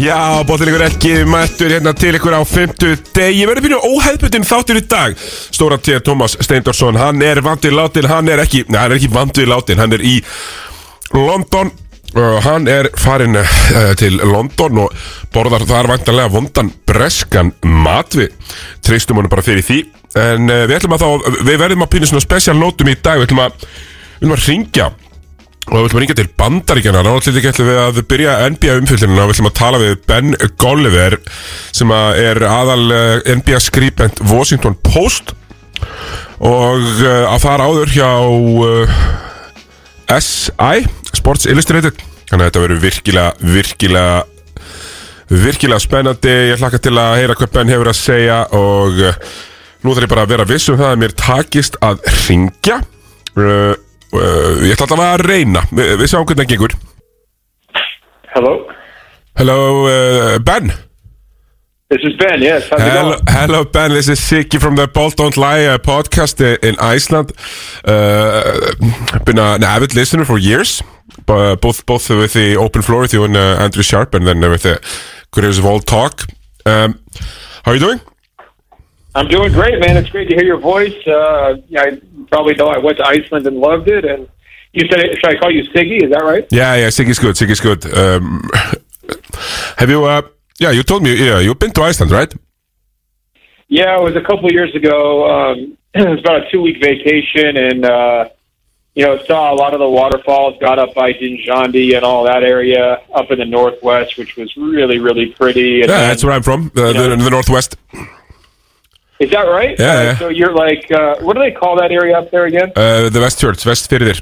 Já, bóttilegur ekki mættur hérna til ykkur á 50 degi. Ég verði byrju óhefðbundin þáttur í dag. Stóra T. Thomas Steindorsson Hann er vandið látin, hann er ekki Nei, hann er ekki vandið látin, hann er í London. Uh, Hann er farin uh, til London Og borðar þar vantanlega vondan Breskan matvi Treystum hann bara fyrir því En uh, við ætlum að þá, við verðum að pýna svona Special nótum í dag, við ætlum að Við ætlum að ringja Og við ætlum að ringja til bandaríkjana Náttúrulega ætlum við að byrja NBA umfyllunina Við ætlum að tala við Ben Golliver Sem að er aðal eh, NBA skribent Washington Post. Og uh, að fara áður hjá uh, SI Sports Illustrated. Þannig að þetta verður virkilega, virkilega Virkilega spennandi. Ég hlakka til að heyra hvað Ben hefur að segja Og nú þarf ég bara að vera viss um það Að mér takist að ringja uh, Uh, ég ætla alltaf að reyna Vi, Við sjáum hvernig það gengur Hello. Hello uh, Ben This is Ben. Yes. How's it hello, going? hello Ben, this is Siggy from the Bolt Don't Lie uh, podcast in Iceland uh, Been an avid listener for years bu- Both both with the Open Floor with you and uh, Andrew Sharp And then with the Careers of All Talk um, How are you doing? I'm doing great, man. It's great to hear your voice. Uh, yeah, I probably know I went to Iceland and loved it. And you said, should I call you Siggy? Is that right? Yeah, yeah, Siggy's good, Siggy's good um, Have you, uh, yeah, you told me, yeah, you've been to Iceland, right? Yeah, it was a couple of years ago. Um, it was about a two week vacation, and uh, you know, saw a lot of the waterfalls. Got up by Dynjandi and all that area up in the northwest, which was really, really pretty. And Yeah, then- that's where I'm from, uh, the, the Northwest is that right? Yeah, Uh, yeah. So you're like, uh, what do they call that area up there again? uh, The Westfjords, Westfjordir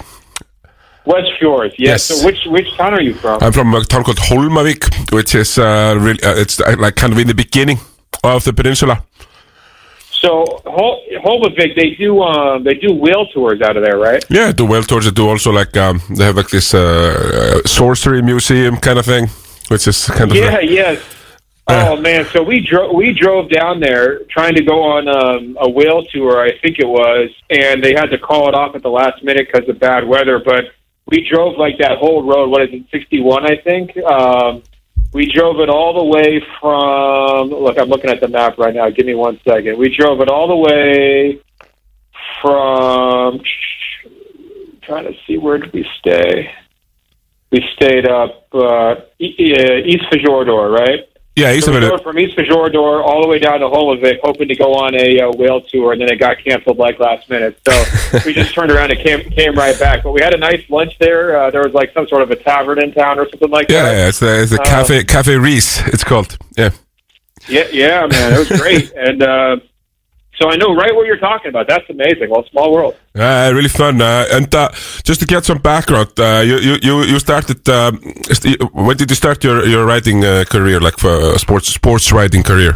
West Fjords. Yeah. Yes. So which which town are you from? I'm from a town called Holmavik, which is uh, really, uh, it's uh, like kind of in the beginning of the peninsula. So Hol- Holmavik, they do um, they do whale tours out of there, right? Yeah, do whale tours. They do also like um, they have like this uh, uh, sorcery museum kind of thing, which is kind of Yeah, yes. Uh. Oh man, so we drove we drove down there trying to go on um, a whale tour, I think it was, and they had to call it off at the last minute because of bad weather. But we drove like that whole road. What is it, sixty one? I think. Um, we drove it all the way from. Look, I'm looking at the map right now. Give me one second. We drove it all the way from. Trying to see where did we stay. We stayed up uh, E- Ísafjörður, right? Yeah, he's So a drove from Ísafjörður all the way down to Holmavik, hoping to go on a uh, whale tour, and then it got canceled like last minute. So we just turned around and came came right back. But we had a nice lunch there. Uh, there was like some sort of a tavern in town or something like Yeah, that. yeah, it's the, it's the Uh, cafe Cafe Riis. It's called. Yeah, Yeah, yeah, man, it was great. and uh, so I know right what you're talking about. That's amazing. Well, small world. uh, really fun. Uh, and uh, just to get some background, uh, you you you started. Um, st- when did you start your your writing uh, career, like for uh, sports sports writing career?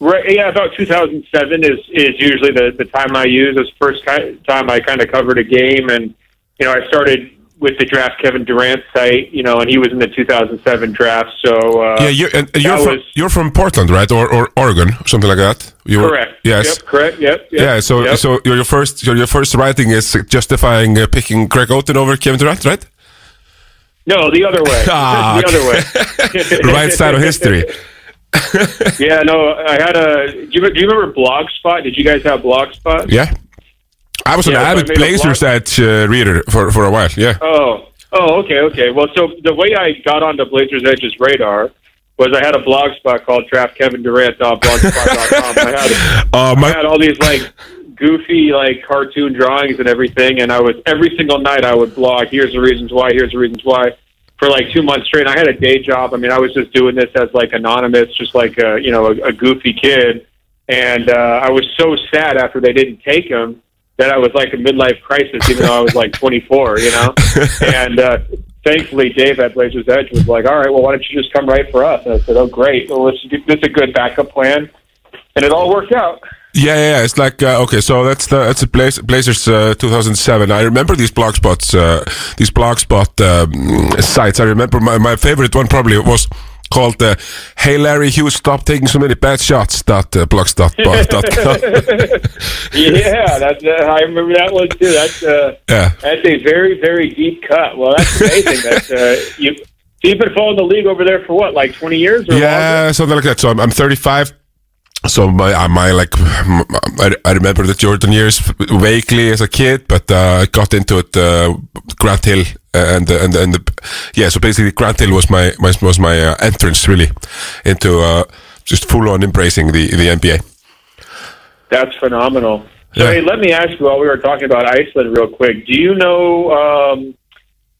Right. Yeah, about 2007 is is usually the the time I use. It's the first ki- time I kind of covered a game, and you know I started with the draft Kevin Durant site, you know, and he was in the 2007 draft. So uh, Yeah, you and you're from was- you're from Portland, right, or or Oregon, or something like that. You were- correct. Yes. Yep, correct. Yep. yep Yeah, so yep. so your your first your, your first writing is justifying uh, picking Greg Oden over Kevin Durant, right? no, the other way. Ah, the other way. right side of history. yeah. No, I had a. Do you, do you remember Blogspot? Did you guys have Blogspot? Yeah, I was an Yeah, I avid Blazers Edge uh, reader for for a while. Yeah, Oh, oh, okay, okay. Well, so the way I got onto Blazers Edge's radar was I had a blog spot called draftKevinDurant.blogspot.com. I had, uh, I my had all these like goofy like cartoon drawings and everything, and I was every single night I would blog. Here's the reasons why. Here's the reasons why. For like two months straight, I had a day job. I mean, I was just doing this as like anonymous, just like a you know a, a goofy kid. And uh, I was so sad after they didn't take him that I was like a midlife crisis, even though I was like 24, you know. and uh, thankfully, Dave at Blazers Edge was like, "All right, well, why don't you just come right for us?" And I said, "Oh, great. Well, this, this is a good backup plan." And it all worked out. yeah, yeah, yeah. It's like uh, okay, so that's the that's the Blaz- Blazers uh, 2007. I remember these blogspots, uh, these blogspot um, sites. I remember my, my favorite one probably was called uh, "Hey Larry Hughes, stop taking so many bad shots." Dot uh, blogspot.com. yeah, that's uh, I remember that one too. That's uh, Yeah. that's a very very deep cut. Well, that's amazing. that uh, you so you've been following the league over there for what, like twenty years or longer? Something like that. So I'm, I'm 35. So my my like I, I remember the Jordan years vaguely as a kid, but uh, I got into it uh, Grant Hill and uh, and and the, yeah. So basically, Grant Hill was my, my was my uh, entrance really into uh, just full on embracing the the NBA. That's phenomenal. So, Yeah. hey, let me ask you while we were talking about Iceland real quick. Do you know um,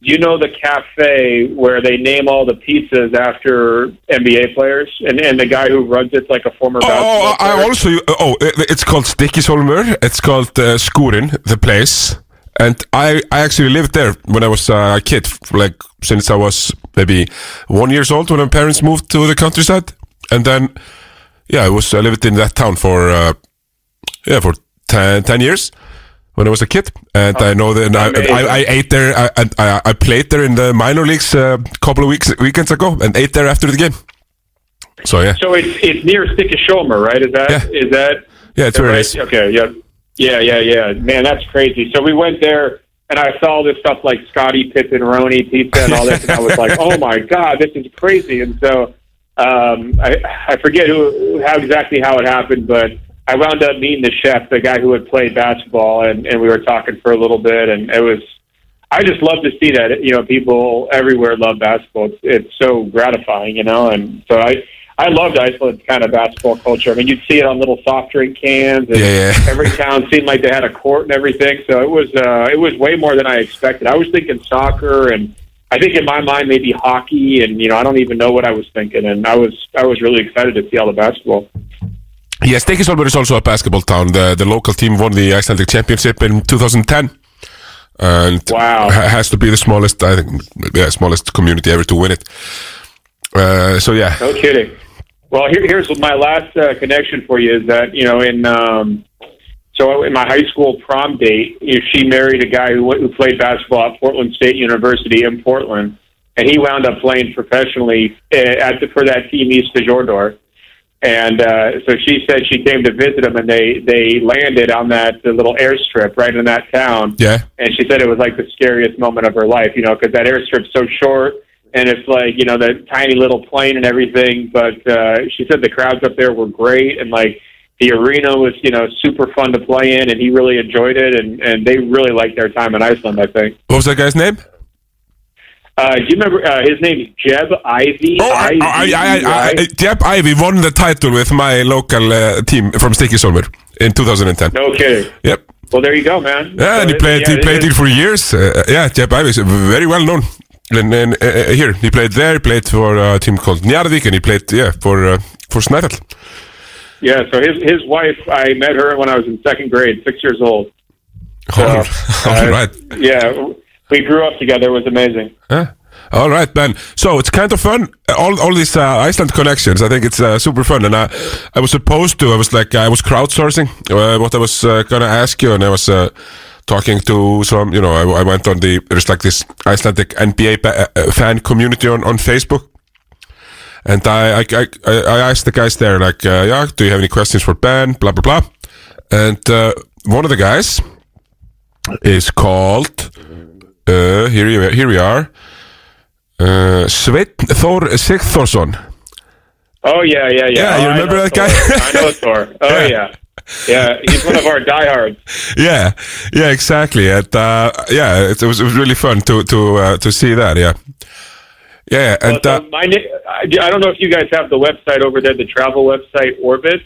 do you know the cafe where they name all the pizzas after NBA players and and the guy who runs it's like a former Oh, basketball I also oh it- it's called Stykkishólmur. It's called uh, Skúrinn, the place, and I I actually lived there when I was uh, a kid, like since I was maybe one years old when my parents moved to the countryside, and then yeah, I was I lived in that town for uh, yeah for 10, 10 years when I was a kid, and I know that I. I, I ate there I, and I I played there in the minor leagues a couple of weeks weekends ago, and ate there after the game. So yeah, So it's it's near Stykkishólmur, right? Is that is Yeah. that yeah, it's where it right? is. Okay, yeah, yeah, yeah, yeah. Man, that's crazy. So we went there, and I saw this stuff like Scottie Pippen, Roni pizza, and all this, and I was like, oh my god, this is crazy. And so um, I I forget who how exactly how it happened, but I wound up meeting the chef, the guy who had played basketball, and and we were talking for a little bit, and it was. I just love to see that you know people everywhere love basketball. It's, it's so gratifying, you know, and so I I loved Iceland's kind of basketball culture. I mean, you'd see it on little soft drink cans, and Yeah, yeah. every town seemed like they had a court and everything. So it was uh, it was way more than I expected. I was thinking soccer, and I think in my mind maybe hockey, and you know I don't even know what I was thinking, and I was I was really excited to see all the basketball. Yes, Stykkishólmur is also a basketball town. The the local team won the Icelandic Championship in 2010, and Wow. ha- has to be the smallest, I think, yeah, smallest community ever to win it. Uh, so yeah, No kidding. Well, here, here's my last uh, connection for you is that you know in um, so in my high school prom date, you know, she married a guy who, who played basketball at Portland State University in Portland, and he wound up playing professionally uh, at the, for that team Ísafjörður. And uh, so she said she came to visit him, and they they landed on that the little airstrip right in that town yeah, and she said it was like the scariest moment of her life, you know, because that airstrip's so short and it's like you know the tiny little plane and everything. But uh, she said the crowds up there were great and like the arena was you know super fun to play in, and he really enjoyed it, and and they really liked their time in Iceland. I think. what was that guy's name? Uh, do you remember uh, his name? is Jeb Ivey. Oh, I, I, I. Jeb Ivey won the title with my local uh, team from Stykkishólmur in 2010. no kidding. Yep. Well, there you go, man. Yeah, and he So, played. yeah, he played it- it for years. Uh, yeah, Jeb Ivey is very well known. And, and uh, uh, here he played there. He played for a team called Njarðvík, and he played yeah for uh, for Snæfell. Yeah, so his his wife, I met her when I was in second grade, six years old. All, uh, all right. Yeah, we grew up together. It was amazing. Yeah. All right, Ben. So it's kind of fun. All all these uh, Iceland connections. I think it's uh, super fun. And I, I was supposed to. I was like, I was crowdsourcing uh, what I was uh, gonna ask you, and I was uh, talking to some. You know, I, I went on the there's like this Icelandic NBA uh, fan community on on Facebook. And I, I, I, I asked the guys there, like, uh, yeah, do you have any questions for Ben? Blah, blah, blah. And uh, one of the guys is called, uh, here, you, here we are, uh, Sveinn Þór Sigþórsson. Oh yeah, yeah, yeah. Yeah, you Oh, remember that guy? I know Thor. Oh Yeah. yeah. Yeah, He's one of our diehards. Yeah, yeah, exactly. And, uh, yeah, it, was, it was really fun to to uh, to see that, yeah. Yeah, and So uh, my, I I don't know if you guys have the website over there, the travel website Orbitz.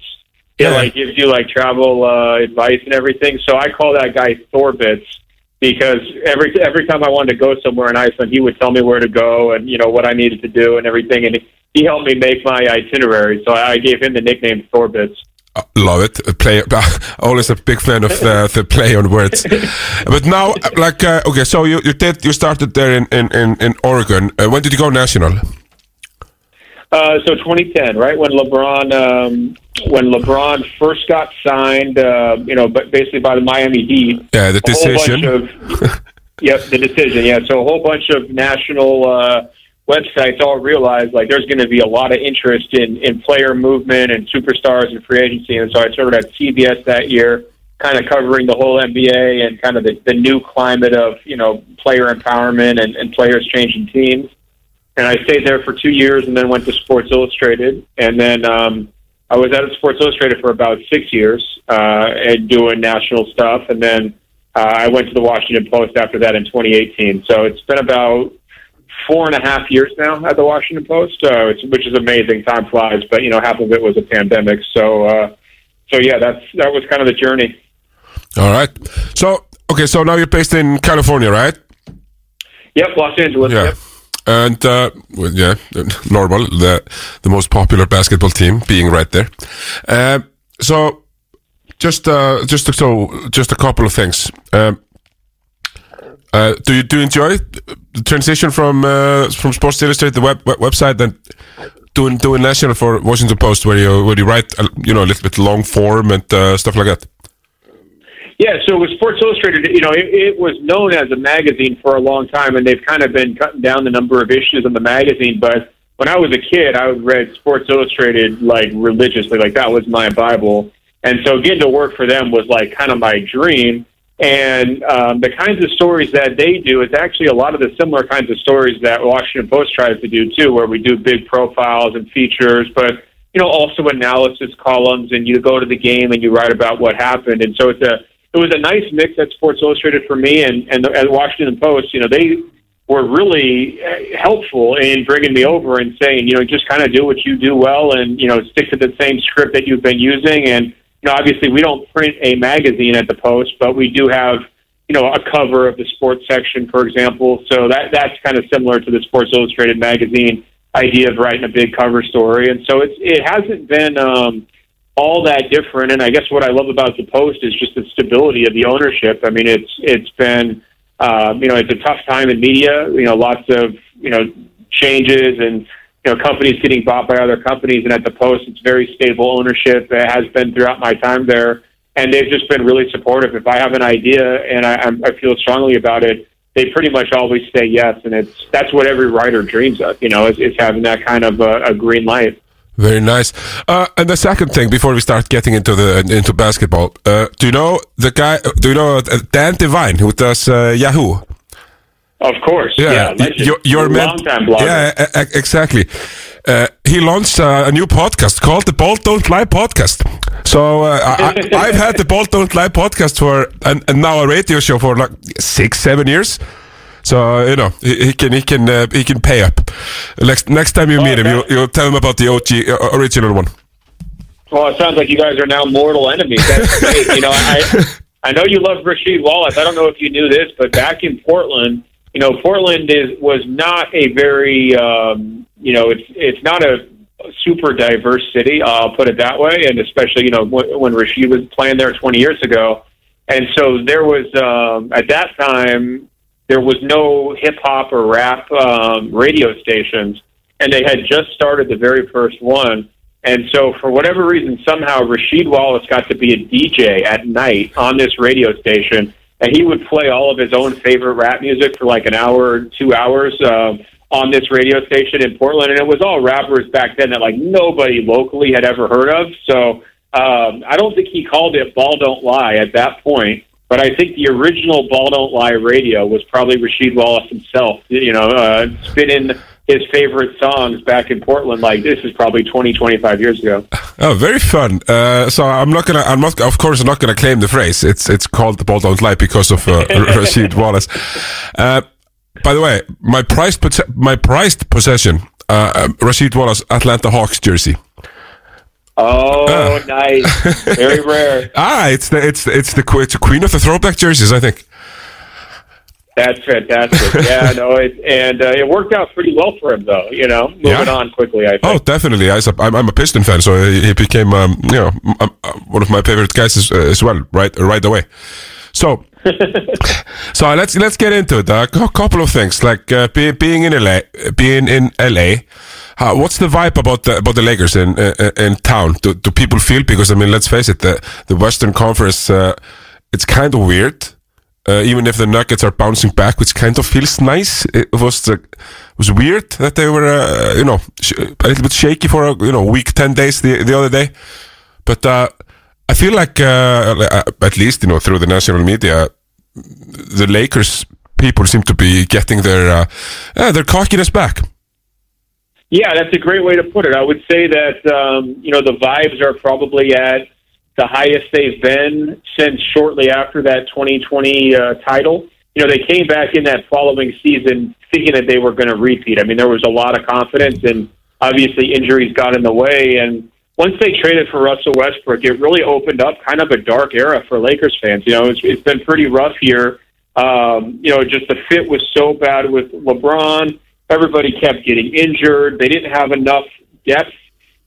It Yeah. like gives you like travel uh, advice and everything. So I call that guy Thorbits because every every time I wanted to go somewhere in Iceland, he would tell me where to go and you know what I needed to do and everything, and he helped me make my itinerary. So I gave him the nickname Thorbitz. Uh, Love it. Uh, Play. Always a big fan of the, the play on words. but now, uh, like, uh, okay, so you, you did you started there in in in, in Oregon. Uh, when did you go national? Uh, so 2010, right when LeBron um, when LeBron first got signed, uh, you know, but basically by the Miami Heat. Yeah, the decision. of- yep, the decision. Yeah, so a whole bunch of national uh, websites all realized like there's going to be a lot of interest in in player movement and superstars and free agency, and so I started at CBS that year, kind of covering the whole NBA and kind of the, the new climate of you know player empowerment and, and players changing teams. And I stayed there for two years, and then went to Sports Illustrated, and then um, I was at Sports Illustrated for about six years uh, and doing national stuff, and then uh, I went to the Washington Post after that in 2018. So it's been about four and a half years now at the Washington Post, uh, which, which is amazing. Time flies, but you know, half of it was a pandemic. So, uh, so yeah, that's that was kind of the journey. All right. So okay, so now you're based in California, right? Yep, Los Angeles. Yeah. Yep. And uh, well, yeah, normal. The the most popular basketball team being right there. Uh, so just uh, just so just a couple of things. Um, uh, do you do you enjoy the transition from uh, from Sports Illustrated, the web, web website, and doing doing national for Washington Post, where you where you write you know a little bit long form and uh, stuff like that? Yeah, so with Sports Illustrated, you know, it, it was known as a magazine for a long time, and they've kind of been cutting down the number of issues in the magazine. But when I was a kid, I read Sports Illustrated like religiously, like that was my Bible. And so getting to work for them was like kind of my dream. And um, the kinds of stories that they do, it's actually a lot of the similar kinds of stories that Washington Post tries to do too, where we do big profiles and features, but you know also analysis columns, and you go to the game and you write about what happened. And so it's a it was a nice mix at Sports Illustrated for me, and and the, at Washington Post, you know they were really uh, helpful in bringing me over and saying, you know, just kind of do what you do well, and you know stick to the same script that you've been using and know, obviously we don't print a magazine at the Post, but we do have, you know, a cover of the sports section, for example. So that that's kind of similar to the Sports Illustrated magazine idea of writing a big cover story. And so it's it hasn't been um, all that different. And I guess what I love about the Post is just the stability of the ownership. I mean, it's it's been um, you know it's a tough time in media. You know, lots of you know changes and you know, companies getting bought by other companies, and at the Post, it's very stable ownership. It has been throughout my time there, and they've just been really supportive. If I have an idea and I, I feel strongly about it, they pretty much always say yes, and it's that's what every writer dreams of. You know, is, is having that kind of a, a green light. Very nice. Uh, and the second thing, before we start getting into the into basketball, uh, do you know the guy? Do you know uh, Dan Devine who does uh, Yahoo? Of course, yeah. y- legend. your, your man-. Yeah, exactly. Uh, he launched uh, a new podcast called the Ball Don't Lie podcast. So uh, I, I've had the Ball Don't Lie podcast for and, and now a radio show for like six, seven years. So you know he, he can he can uh, he can pay up. Next next time you meet him, you okay. you tell him about the OG uh, original one. Well, it sounds like you guys are now mortal enemies. That's great. you know, I I know you love Rasheed Wallace. I don't know if you knew this, but back in Portland, you know, Portland is was not a very um, you know, it's it's not a super diverse city. I'll put it that way, and especially you know when, when Rasheed was playing there 20 years ago, and so there was um, at that time there was no hip hop or rap um, radio stations, and they had just started the very first one. And so, for whatever reason, somehow Rasheed Wallace got to be a DJ at night on this radio station, and he would play all of his own favorite rap music for like an hour, or two hours um, on this radio station in Portland. And it was all rappers back then that like nobody locally had ever heard of. So um, I don't think he called it "Ball Don't Lie" at that point. But I think the original "Ball Don't Lie" radio was probably Rasheed Wallace himself. You know, uh, spinning his favorite songs back in Portland. Like this is probably 20, 25 years ago. Oh, very fun. Uh, so I'm not gonna, I'm not, of course, I'm not gonna claim the phrase. It's it's called the ball don't lie because of uh, Rasheed Wallace. Uh, by the way, my prized my prized possession, uh, um, Rasheed Wallace Atlanta Hawks jersey. Oh, nice, very rare. Ah, it's the it's the, it's the it's the queen of the throwback jerseys, I think. That's fantastic. Yeah, no, it and uh, it worked out pretty well for him, though. You know, moving Yeah. on quickly. I think. Oh, definitely. I, I'm, I'm a Piston fan, so he, he became um, you know um, uh, one of my favorite guys as, uh, as well. Right, right away. So, so let's let's get into it. A cou- couple of things like uh, be, being in LA, being in LA. What's the vibe about the about the Lakers in uh, in town? Do, do people feel? Because I mean, let's face it, the the Western Conference, uh, it's kind of weird. Uh, even if the Nuggets are bouncing back, which kind of feels nice. It was uh, was weird that they were, uh, you know, a little bit shaky for a you know week ten days the the other day, but uh, I feel like uh, at least you know through the national media, the Lakers people seem to be getting their their cockiness back. Yeah, that's a great way to put it. I would say that um, you know the vibes are probably at the highest they've been since shortly after that 2020 uh, title. You know, they came back in that following season thinking that they were going to repeat. I mean, there was a lot of confidence, and obviously injuries got in the way. And once they traded for Russell Westbrook, it really opened up kind of a dark era for Lakers fans. You know, it's, it's been pretty rough here. Um, you know, just the fit was so bad with LeBron. Everybody kept getting injured. They didn't have enough depth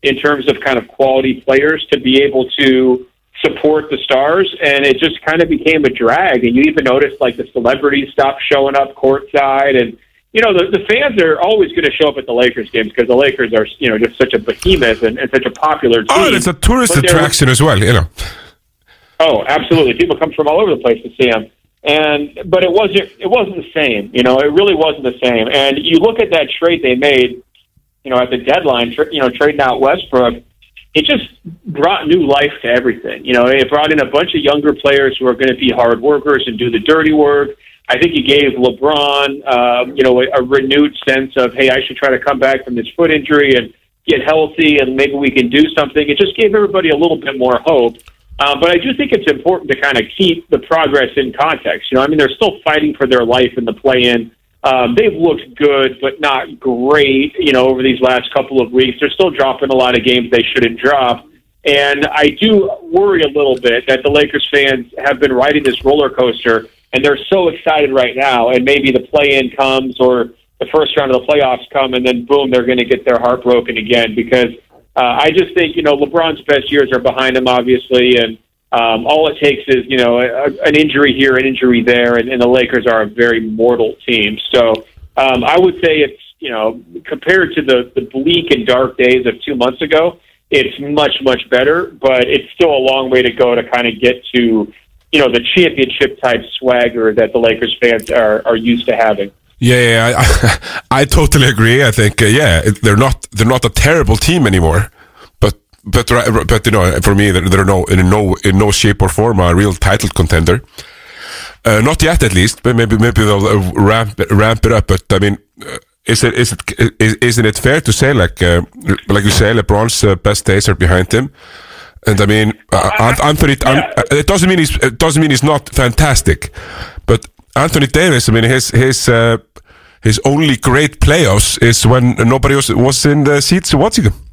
in terms of kind of quality players to be able to support the stars, and it just kind of became a drag. And you even noticed like the celebrities stopped showing up courtside, and you know the, the fans are always going to show up at the Lakers games because the Lakers are you know just such a behemoth and, and such a popular oh, team. Oh, it's a tourist attraction as well, you know. Oh, absolutely! People come from all over the place to see them. And but it wasn't it wasn't the same, you know. It really wasn't the same. And you look at that trade they made you know, at the deadline, you know, trading out Westbrook, it just brought new life to everything. You know, it brought in a bunch of younger players who are going to be hard workers and do the dirty work. I think it gave LeBron, um, you know, a, a renewed sense of, hey, I should try to come back from this foot injury and get healthy, and maybe we can do something. It just gave everybody a little bit more hope. Um, but I do think it's important to kind of keep the progress in context. You know, I mean, they're still fighting for their life in the play-in. Um, they've looked good, but not great, you know, over these last couple of weeks. They're still dropping a lot of games they shouldn't drop. And I do worry a little bit that the Lakers fans have been riding this roller coaster and they're so excited right now. And maybe the play in comes or the first round of the playoffs come and then boom, they're going to get their heart broken again because uh, I just think, you know, LeBron's best years are behind him, obviously. And um, all it takes is you know a, an injury here, an injury there, and, and the Lakers are a very mortal team. So um, I would say it's you know compared to the the bleak and dark days of two months ago, it's much much better. But it's still a long way to go to kind of get to you know the championship type swagger that the Lakers fans are are used to having. Yeah, yeah I, I, totally agree. I think uh, yeah, they're not they're not a terrible team anymore but but you know, for me, they're no in no in no shape or form a real title contender. Uh, not yet, at least. But maybe maybe they'll uh, ramp ramp it up. But I mean, uh, is it is it is, isn't it fair to say like uh, like you say, LeBron's uh, best days are behind him? And I mean, uh, Anthony. Yeah. it doesn't mean he's it doesn't mean he's not fantastic, but Anthony Davis. I mean, his his his only great playoffs is when nobody was was in the seats watching him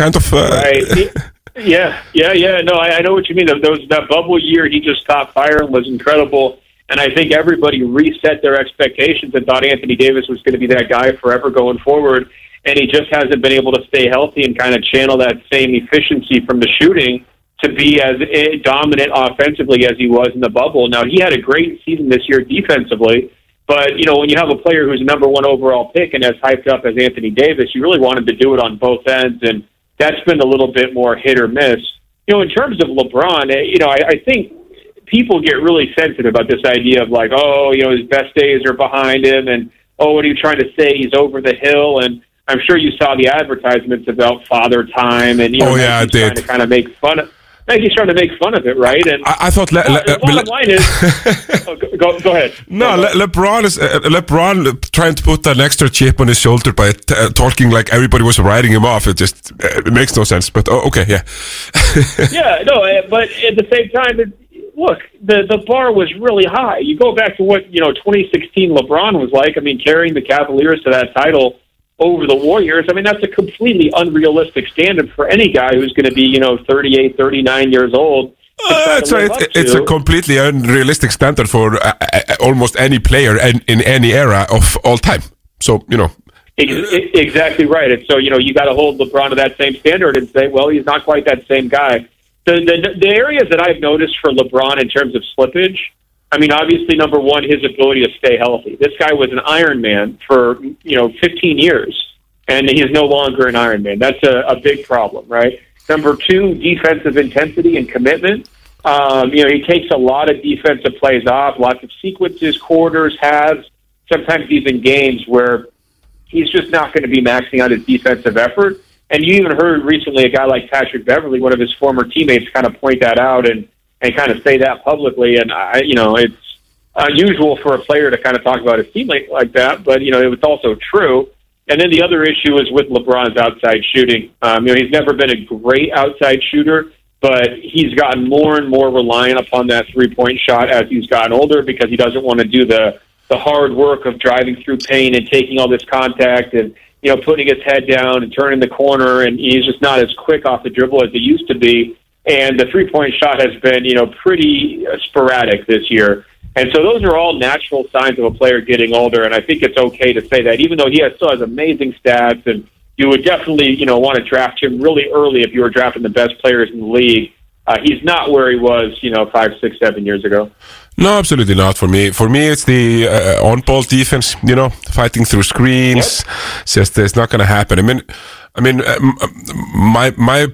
kind of. Uh, right. Yeah, yeah, yeah. No, I, I know what you mean. Those that bubble year, he just caught fire and was incredible. And I think everybody reset their expectations and thought Anthony Davis was going to be that guy forever going forward. And he just hasn't been able to stay healthy and kind of channel that same efficiency from the shooting to be as eh, dominant offensively as he was in the bubble. Now he had a great season this year defensively, but you know when you have a player who's a number one overall pick and as hyped up as Anthony Davis, you really want him to do it on both ends. And that's been a little bit more hit or miss. You know, in terms of LeBron, eh, you know, I, I think people get really sensitive about this idea of like, oh, you know, his best days are behind him, and oh, what are you trying to say? He's over the hill, and I'm sure you saw the advertisements about father time, and you know, oh, yeah, I did. trying to kind of make fun of he's trying to make fun of it, right? And I, I thought. Le, le, the bottom le, line is, oh, go, go ahead. No, Le, LeBron is uh, LeBron trying to put an extra chip on his shoulder by t- uh, talking like everybody was writing him off. It just uh, it makes no sense. But oh, okay, yeah. yeah, no, uh, but at the same time, it, look, the the bar was really high. You go back to what you know 2016 LeBron was like. I mean, carrying the Cavaliers to that title over the Warriors. I mean, that's a completely unrealistic standard for any guy who's going to be, you know, 38, 39 years old. Uh, it's, a, it's a completely unrealistic standard for uh, uh, almost any player in, in any era of all time. So, you know. Exactly right. And so, you know, you got to hold LeBron to that same standard and say, well, he's not quite that same guy. The, the, the areas that I've noticed for LeBron in terms of slippage I mean, obviously, number one, his ability to stay healthy. This guy was an Iron Man for you know 15 years, and he is no longer an Iron Man. That's a, a big problem, right? Number two, defensive intensity and commitment. Um, you know, he takes a lot of defensive plays off, lots of sequences, quarters, halves, sometimes even games where he's just not going to be maxing out his defensive effort. And you even heard recently a guy like Patrick Beverley, one of his former teammates, kind of point that out and and kind of say that publicly. And I, you know, it's unusual for a player to kind of talk about his teammate like that, but you know, it was also true. And then the other issue is with LeBron's outside shooting. Um, you know, he's never been a great outside shooter, but he's gotten more and more reliant upon that three point shot as he's gotten older because he doesn't want to do the the hard work of driving through pain and taking all this contact and you know putting his head down and turning the corner and he's just not as quick off the dribble as he used to be and the three point shot has been you know pretty sporadic this year and so those are all natural signs of a player getting older and I think it's okay to say that even though he has, still has amazing stats and you would definitely you know want to draft him really early if you were drafting the best players in the league uh, he's not where he was, you know, five, six, seven years ago. No, absolutely not. For me, for me, it's the uh, on-ball defense. You know, fighting through screens. Yep. Just it's not going to happen. I mean, I mean, uh, my my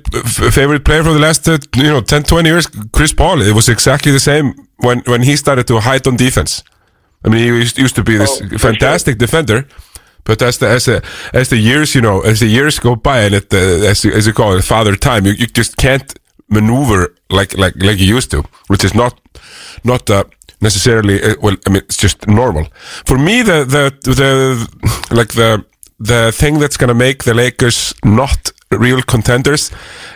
favorite player for the last uh, you know 10, 20 years, Chris Paul. It was exactly the same when when he started to hide on defense. I mean, he used, to be this oh, fantastic sure. defender. But as the as the as the years you know as the years go by and it, uh, as as you call it father time you, you just can't maneuver like like like you used to, which is not not uh, necessarily uh, well. I mean, it's just normal. For me, the the the like the the thing that's gonna make the Lakers not real contenders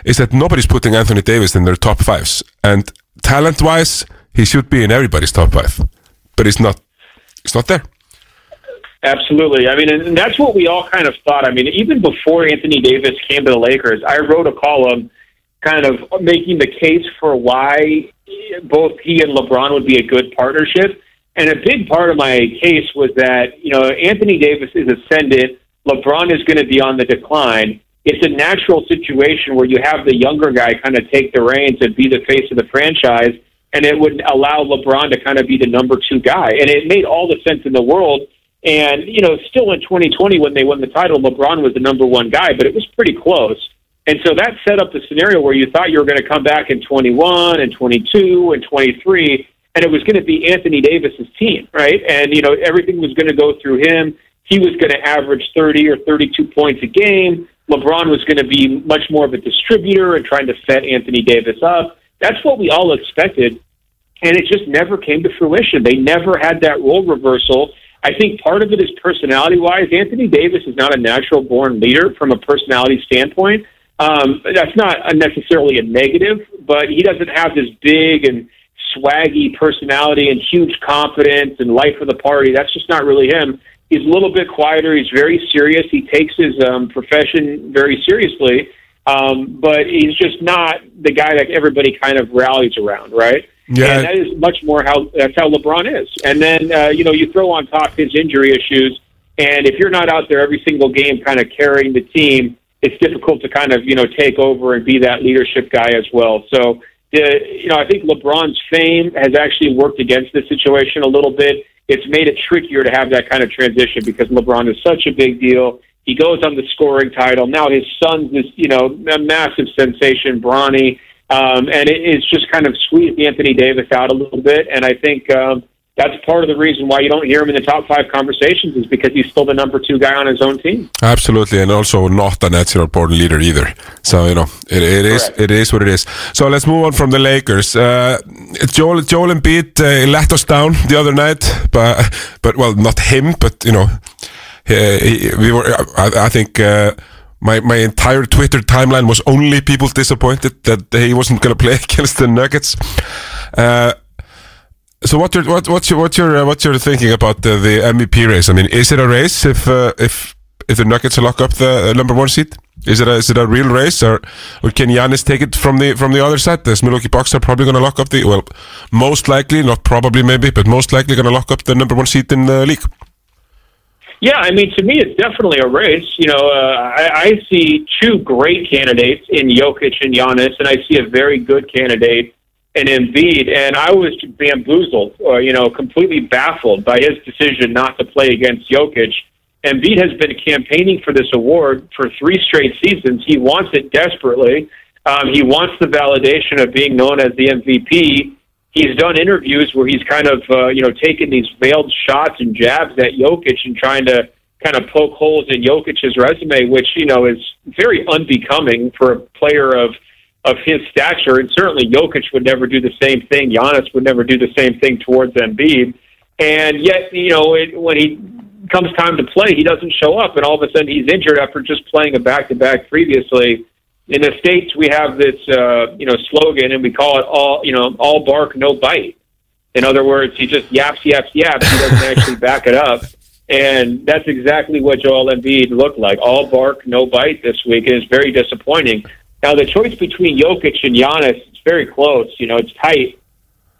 is that nobody's putting Anthony Davis in their top fives, and talent wise, he should be in everybody's top five, but he's not. He's not there. Absolutely. I mean, and that's what we all kind of thought. I mean, even before Anthony Davis came to the Lakers, I wrote a column kind of making the case for why both he and LeBron would be a good partnership. And a big part of my case was that, you know, Anthony Davis is ascendant, LeBron is going to be on the decline. It's a natural situation where you have the younger guy kind of take the reins and be the face of the franchise, and it would allow LeBron to kind of be the number two guy. And it made all the sense in the world. And, you know, still in 2020 when they won the title, LeBron was the number one guy, but it was pretty close. And so that set up the scenario where you thought you were going to come back in 21 and 22 and 23, and it was going to be Anthony Davis's team, right? And, you know, everything was going to go through him. He was going to average 30 or 32 points a game. LeBron was going to be much more of a distributor and trying to set Anthony Davis up. That's what we all expected. And it just never came to fruition. They never had that role reversal. I think part of it is personality wise. Anthony Davis is not a natural born leader from a personality standpoint. Um, that's not necessarily a negative, but he doesn't have this big and swaggy personality and huge confidence and life of the party. That's just not really him. He's a little bit quieter. He's very serious. He takes his um, profession very seriously, um, but he's just not the guy that everybody kind of rallies around, right? Yeah. And that is much more how that's how LeBron is. And then uh, you know you throw on top his injury issues, and if you're not out there every single game, kind of carrying the team, it's difficult to kind of you know take over and be that leadership guy as well. So the you know I think LeBron's fame has actually worked against this situation a little bit. It's made it trickier to have that kind of transition because LeBron is such a big deal. He goes on the scoring title. Now his son's this you know a massive sensation, Bronny, um, and it, it's just kind of squeezed Anthony Davis out a little bit. And I think. Um, that's part of the reason why you don't hear him in the top five conversations is because he's still the number two guy on his own team. Absolutely, and also not a natural born leader either. So you know, it, it is it is what it is. So let's move on from the Lakers. Uh, Joel Joel Embiid uh, let us down the other night, but but well, not him, but you know, he, we were. I, I think. Uh, my, my entire Twitter timeline was only people disappointed that he wasn't going to play against the Nuggets. Uh, so what your what what's your what's your uh, what's your thinking about the, the MVP race? I mean, is it a race if uh, if if the Nuggets lock up the uh, number one seat? Is it a, is it a real race or or can Giannis take it from the from the other side? The Milwaukee Bucks are probably going to lock up the well, most likely, not probably maybe, but most likely going to lock up the number one seat in the league. Yeah, I mean, to me, it's definitely a race. You know, uh, I, I see two great candidates in Jokic and Giannis, and I see a very good candidate and Embiid, and I was bamboozled, or you know, completely baffled by his decision not to play against Jokic. Embiid has been campaigning for this award for three straight seasons. He wants it desperately. Um, he wants the validation of being known as the MVP. He's done interviews where he's kind of, uh, you know, taken these veiled shots and jabs at Jokic and trying to kind of poke holes in Jokic's resume, which you know is very unbecoming for a player of of his stature. And certainly, Jokic would never do the same thing. Giannis would never do the same thing towards Embiid. And yet, you know, it, when he comes time to play, he doesn't show up, and all of a sudden he's injured after just playing a back to back previously. In the states, we have this, uh, you know, slogan, and we call it all, you know, all bark, no bite. In other words, he just yaps, yaps, yaps. He doesn't actually back it up. And that's exactly what Joel Embiid looked like. All bark, no bite this week. It is very disappointing. Now, the choice between Jokic and Giannis is very close. You know, it's tight.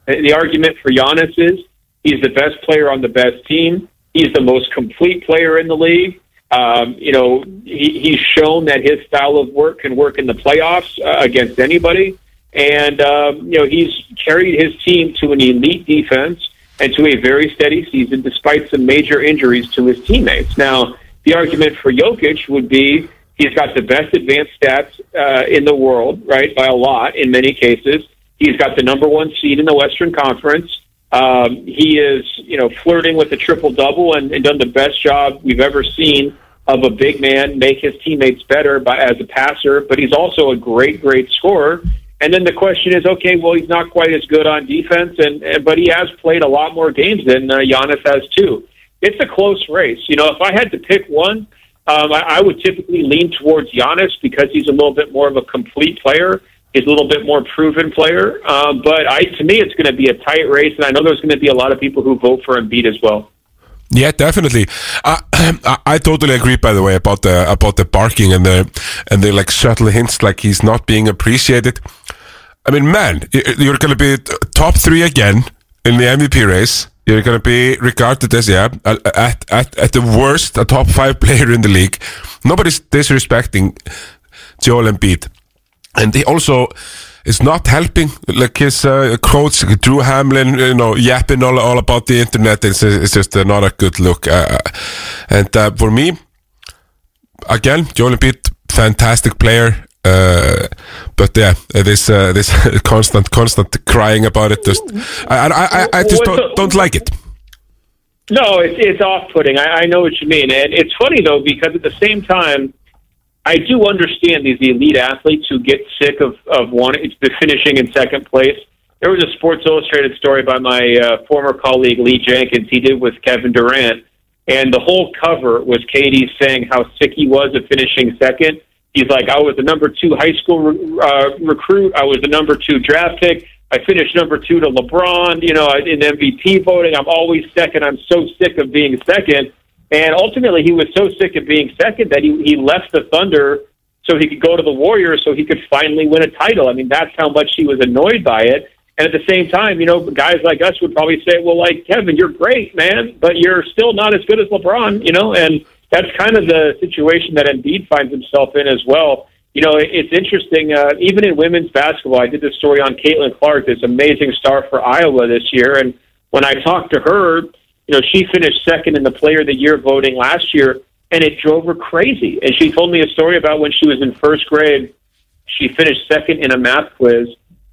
The argument for Giannis is he's the best player on the best team. He's the most complete player in the league. Um, you know, he, he's shown that his style of work can work in the playoffs uh, against anybody. And, um, you know, he's carried his team to an elite defense and to a very steady season despite some major injuries to his teammates. Now, the argument for Jokic would be he's got the best advanced stats uh, in the world, right, by a lot in many cases. He's got the number one seed in the Western Conference. Um, he is, you know, flirting with a triple double and, and done the best job we've ever seen of a big man make his teammates better by, as a passer. But he's also a great, great scorer. And then the question is, okay, well, he's not quite as good on defense, and, and but he has played a lot more games than uh, Giannis has too. It's a close race. You know, if I had to pick one, um, I, I would typically lean towards Giannis because he's a little bit more of a complete player. He's a little bit more proven player. Um, but I, to me, it's going to be a tight race, and I know there's going to be a lot of people who vote for Embiid as well. Yeah, definitely. I, I totally agree. By the way, about the about the barking and the and the like subtle hints, like he's not being appreciated. I mean, man, you're going to be top three again in the MVP race. You're going to be regarded as yeah, at, at at the worst, a top five player in the league. Nobody's disrespecting Joel Embiid. And he also is not helping like his uh, coach Drew Hamlin you know yapping all, all about the internet. It's, it's just uh, not a good look. Uh, and uh, for me again Joel Embiid fantastic player uh, but yeah this uh, this constant constant crying about it just I, I, I, I just don't, don't like it no it's, it's off-putting I, I know what you mean and it's funny though because at the same time I do understand these elite athletes who get sick of of wanting the finishing in second place. There was a Sports Illustrated story by my uh, former colleague Lee Jenkins. He did with Kevin Durant, and the whole cover was Katie saying how sick he was of finishing second. He's like, I was the number two high school uh, recruit. I was the number two draft pick. I finished number two to LeBron. You know, in MVP voting, I'm always second. I'm so sick of being second. And ultimately, he was so sick of being second that he, he left the Thunder so he could go to the Warriors so he could finally win a title. I mean, that's how much he was annoyed by it. And at the same time, you know, guys like us would probably say, well, like, Kevin, you're great, man, but you're still not as good as LeBron, you know, and that's kind of the situation that Embiid finds himself in as well. You know, it's interesting, uh, even in women's basketball, I did this story on Caitlin Clark, this amazing star for Iowa this year. And when I talked to her, you know, she finished second in the Player of the Year voting last year, and it drove her crazy. And she told me a story about when she was in first grade. She finished second in a math quiz,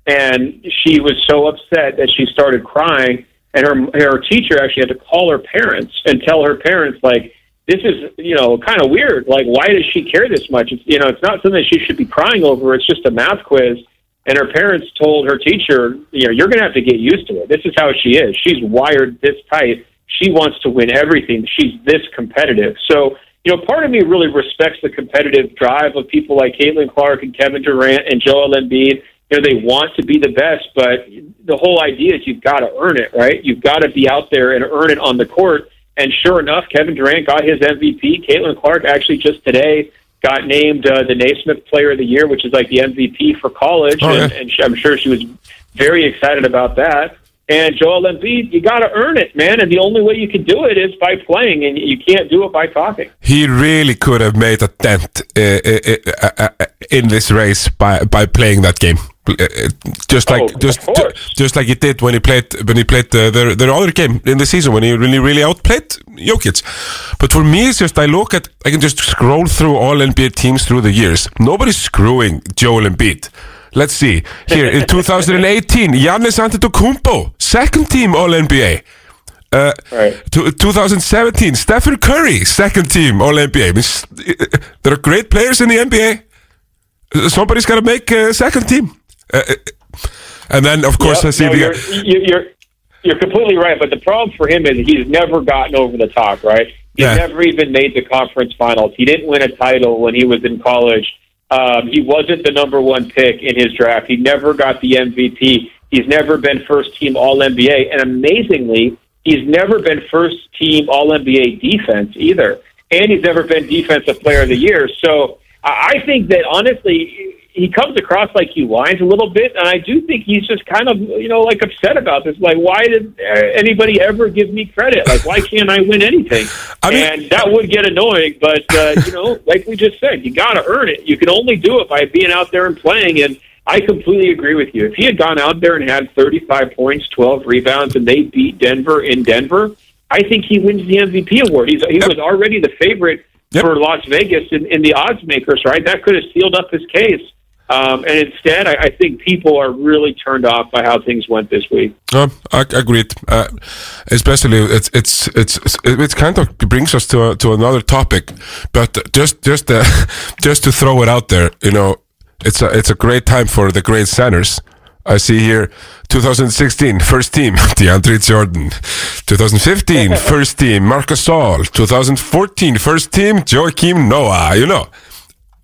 and she was so upset that she started crying. And her her teacher actually had to call her parents and tell her parents like, "This is you know kind of weird. Like, why does she care this much? It's you know, it's not something she should be crying over. It's just a math quiz." And her parents told her teacher, "You know, you're going to have to get used to it. This is how she is. She's wired this tight." she wants to win everything. She's this competitive. So, you know, part of me really respects the competitive drive of people like Caitlin Clark and Kevin Durant and Joel Embiid. You know, they want to be the best, but the whole idea is you've got to earn it, right? You've got to be out there and earn it on the court. And sure enough, Kevin Durant got his MVP. Caitlin Clark actually just today got named uh, the Naismith Player of the Year, which is like the MVP for college, oh, yeah. and, and I'm sure she was very excited about that. And Joel Embiid, you got to earn it, man. And the only way you can do it is by playing, and you can't do it by talking. He really could have made a dent uh, uh, uh, uh in this race by by playing that game, just like oh, just just like he did when he played when he played the, the the other game in the season when he really really outplayed Jokic. But for me, it's just I look at I can just scroll through all NBA teams through the years. Nobody's screwing Joel Embiid. Let's see here in 2018, Giannis Antetokounmpo, second team All NBA. Uh, Right. 2017, Stephen Curry, second team All NBA. I mean, there are great players in the NBA. Somebody's got to make a second team. Uh, uh, and then, of course, I see no, the. you're, you- you're you're completely right, but the problem for him is he's never gotten over the top. Right? He's Yeah. never even made the conference finals. He didn't win a title when he was in college. Um, he wasn't the number one pick in his draft. He never got the MVP. He's never been first team All NBA, and amazingly, he's never been first team All NBA defense either. And he's never been defensive player of the year. So I I think that honestly, he comes across like he whines a little bit, and I do think he's just kind of you know like upset about this. Like, why did anybody ever give me credit? Like, why can't I win anything? I mean- and that would get annoying, but uh, you know, like we just said, you got to earn it. You can only do it by being out there and playing. And I completely agree with you. If he had gone out there and had 35 points, 12 rebounds, and they beat Denver in Denver, I think he wins the MVP award. He's, he was already the favorite Yep. for Las Vegas in, in the odds makers, right? That could have sealed up his case. Um, and instead, I, I think people are really turned off by how things went this week. No, I agreed. Uh, especially, it's it's it's it kind of brings us to a, to another topic, but just just uh, just to throw it out there, you know, it's a it's a great time for the great centers. I see here 2016 first team DeAndre Jordan, 2015 first team Marc Gasol, 2014 first team Joakim Noah. You know,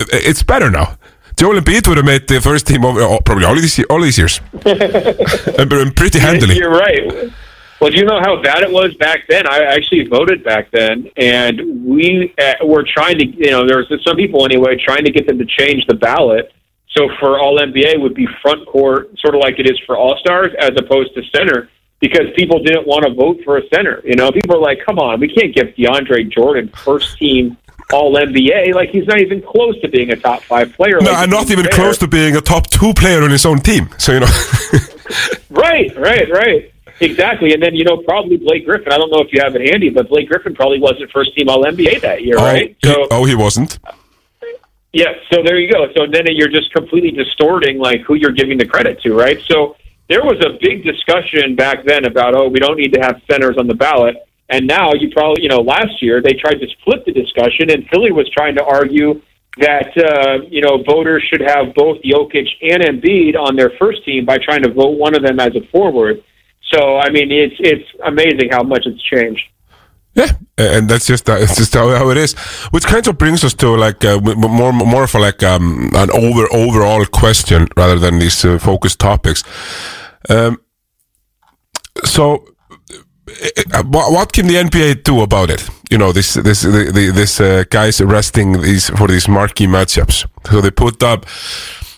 it's better now. Joel Embiid would have made the first team over, oh, probably all these all these years, and pretty handily. You're right. Well, do you know how bad it was back then? I actually voted back then, and we uh, were trying to, you know, there was some people anyway trying to get them to change the ballot. So for All NBA would be front court, sort of like it is for All Stars, as opposed to center, because people didn't want to vote for a center. You know, people are like, "Come on, we can't give DeAndre Jordan first team All NBA. Like he's not even close to being a top five player. No, like, not even close to being a top two player on his own team. So you know, Right, right, right. Exactly. And then, you know, probably Blake Griffin. I don't know if you have it handy, but Blake Griffin probably wasn't first team All NBA that year, oh, right? he, oh, he wasn't. Yeah, so there you go. So then you're just completely distorting like who you're giving the credit to, right? So there was a big discussion back then about, oh, we don't need to have centers on the ballot. And now you probably, you know, last year they tried to split the discussion, and Philly was trying to argue that, uh, you know, voters should have both Jokic and Embiid on their first team by trying to vote one of them as a forward. So, I mean, it's it's amazing how much it's changed. Yeah, and that's just uh, it's just how, it is. Which kind of brings us to like uh, more more of like um, an over overall question rather than these uh, focused topics. Um, so, uh, what, what can the NBA do about it? You know, this this the, the, this uh, guys arresting these for these marquee matchups. So they put up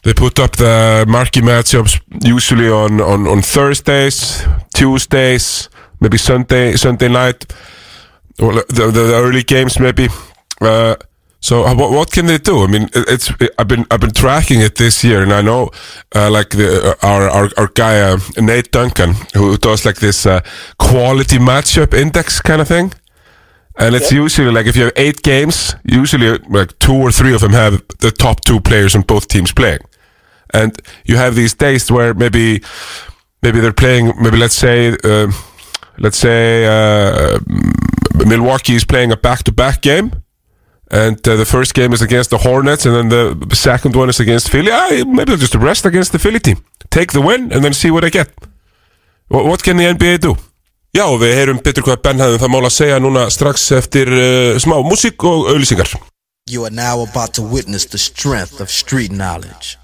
they put up the marquee matchups usually on on on Thursdays, Tuesdays, maybe Sunday Sunday night well, the, the early games maybe. Uh, so uh, what, what can they do? I mean, it- it's I've been I've been tracking it this year, and I know uh, like the, uh, our our our guy uh, Nate Duncan who does like this uh, quality matchup index kind of thing. And it's usually like if you have eight games, usually like two or three of them have the top two players on both teams playing. And you have these days where maybe maybe they're playing maybe let's say uh, let's say uh, Milwaukee is playing a back-to-back game, and uh, the first game is against the Hornets, and then the second one is against Philly. Ah, maybe they'll just rest against the Philly team, take the win, and then see what they get. What, what can the NBA do? Já, við heyrum betur hvað Ben hefði það mál að segja núna strax eftir uh, smá músík og auðlýsingar. You are now about to witness the strength of street knowledge.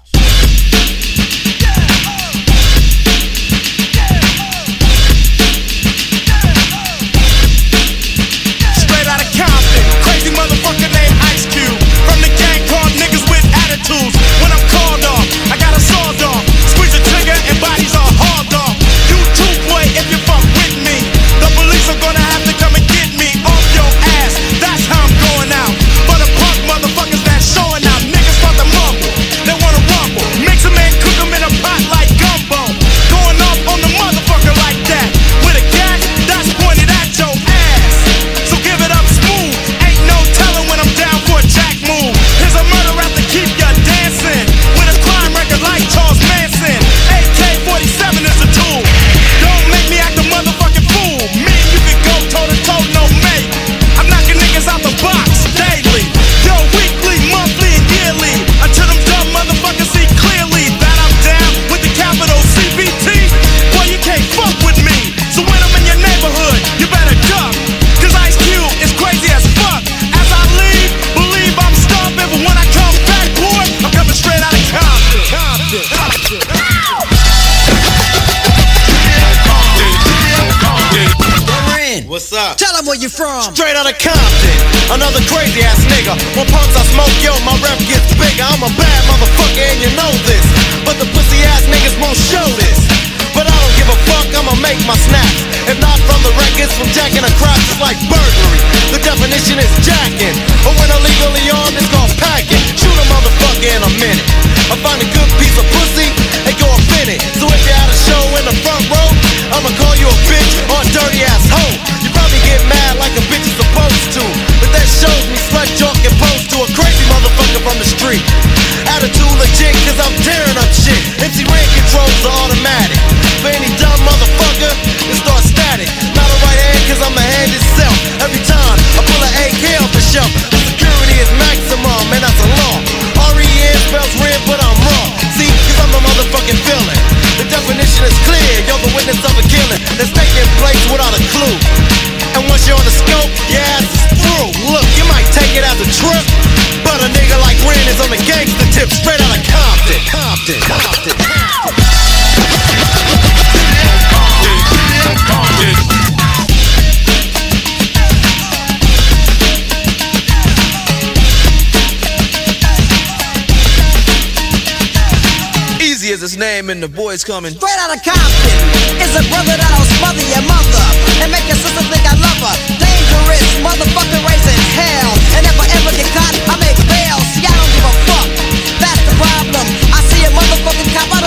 You from. Straight out of Compton, another crazy ass nigga. When punks I smoke, yo, my rep gets bigger. I'm a bad motherfucker and you know this. But the pussy ass niggas won't show this. But I don't give a fuck, I'ma make my snaps. If not from the records, from jacking across, it's like burglary. The definition is jacking. But when illegally armed, it's called packing. Shoot a motherfucker in a minute. I find a good piece of pussy and go up in it. So if you're at a show in the front row, I'ma call you a bitch or a dirty ass hoe. You probably get mad like a bitch is supposed to. But that shows me slut and pose to a crazy motherfucker from the street. Attitude legit, cause I'm tearing up shit. MC Ren controls the automatic. For any dumb motherfucker, it starts static. Not a right hand, cause I'm the hand itself. Every time I pull an AK off the shelf, the security is maximum, and that's a law. R-E-N spells red, but I'm wrong. See, cause I'm the motherfucking villain. The definition is clear, you're the witness of a killing that's taking place without a clue. And once you're on the scope, your ass is through. Look, you might take it as a trip, but a nigga like Ren is on the gangster tip, straight out of Compton. Compton, Compton, Compton. His name and the boys coming. Straight out of Compton is a brother that'll smother your mother and make your sister think I love her. Dangerous motherfucker raising hell. And if I ever get caught, I make bail. See, I don't give a fuck. That's the problem. I see a motherfucking cop, I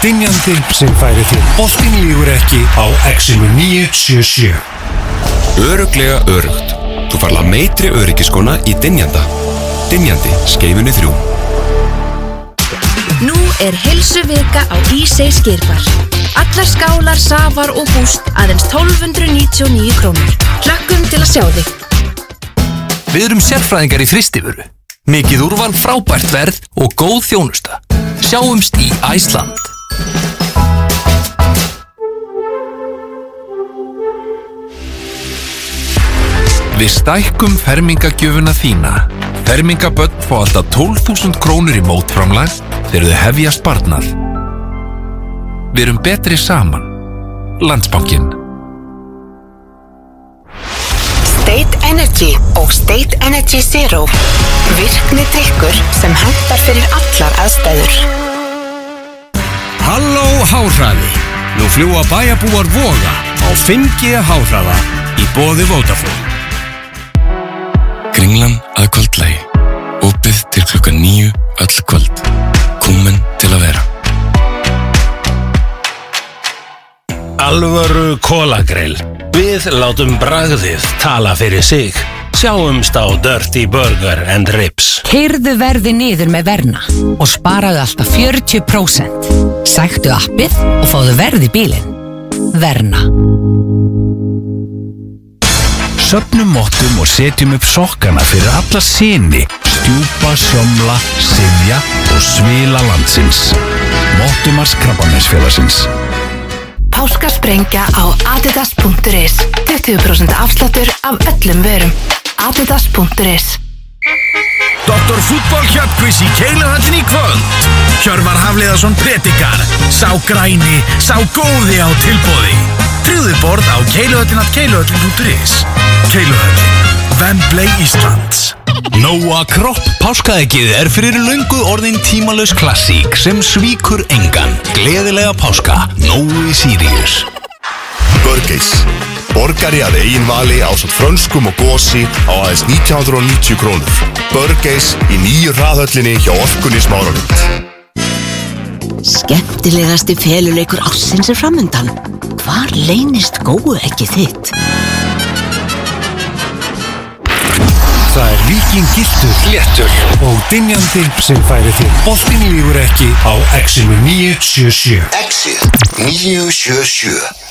og dinjandi sem færi til Boltin lígur ekki á Exinu 977 Öruglega örugt. Þú farla meitri öryggiskona í Dynjanda. Dynjandi, skeifunni þrjú. Nú er helsu vika á Ísei skirbar. Allar skálar, safar og búst aðeins 1299 krónur. Hlökkum til að sjá þig. Við erum sérfræðingar í þristifuru. Mikið úrval frábært verð og góð þjónusta. Sjáumst í Æsland. Við stækkum fermingagjöfuna þína. Fermingaböll fá alltaf 12.000 krónur í mótframlag þegar þau hefja sparnað. Við erum betri saman. Landsbankin. State Energy og State Energy Zero virkni drikkur sem hendar fyrir allar aðstæður. Halló Háhraði Nú fljúa bæjarbúar voga á 5G Háhraða í bóði Vodafone Kringlan að kvöldlægi. Opið til klukkan nýju öll kvöld. Kúmen til að vera. Alvöru kólagrill. Við látum bragðið tala fyrir sig. Sjáumst á Dirty Burger and Ribs. Keirðu verði niður með Verna og sparaðu alltaf 40%. Sæktu appið og fáðu verði bílinn. Verna. Söpnum mottum og setjum upp sokkana fyrir alla sinni, stjúpa, sjómla, sifja og svila landsins. Mottumars krabbamessfélagsins. Páskasprengja á adidas.is 20% afsláttur af öllum vörum. adidas.is Dr. Fútból Hjöpkvís í Keiluhöllin í kvöld Hjörvar Hafliðarsson predikar Sá græni, sá góði á tilbóði Tryggðu borð á keiluhöllin at keiluhöllin.is Keiluhöllin, Vembley Íslands Nóa Kropp páskaeggið er fyrir löngu orðin tímalös klassík sem svíkur engan. Gleðilega páska, Nói Sirius. Burgeis Borgari að eigin vali á svo frönskum og gósi á aðeins 1990 krónur Burgeis í nýju hraðhöllinni hjá Orkunni Smáralind Skemmtilegasti feluleikur ársins er framöndan. Hvar leynist góu ekki þitt? Það er Viking Gylltur, Léttur og Dynjandi sem færi þér. Boltinn lýgur ekki á Exinu 977. Exit 977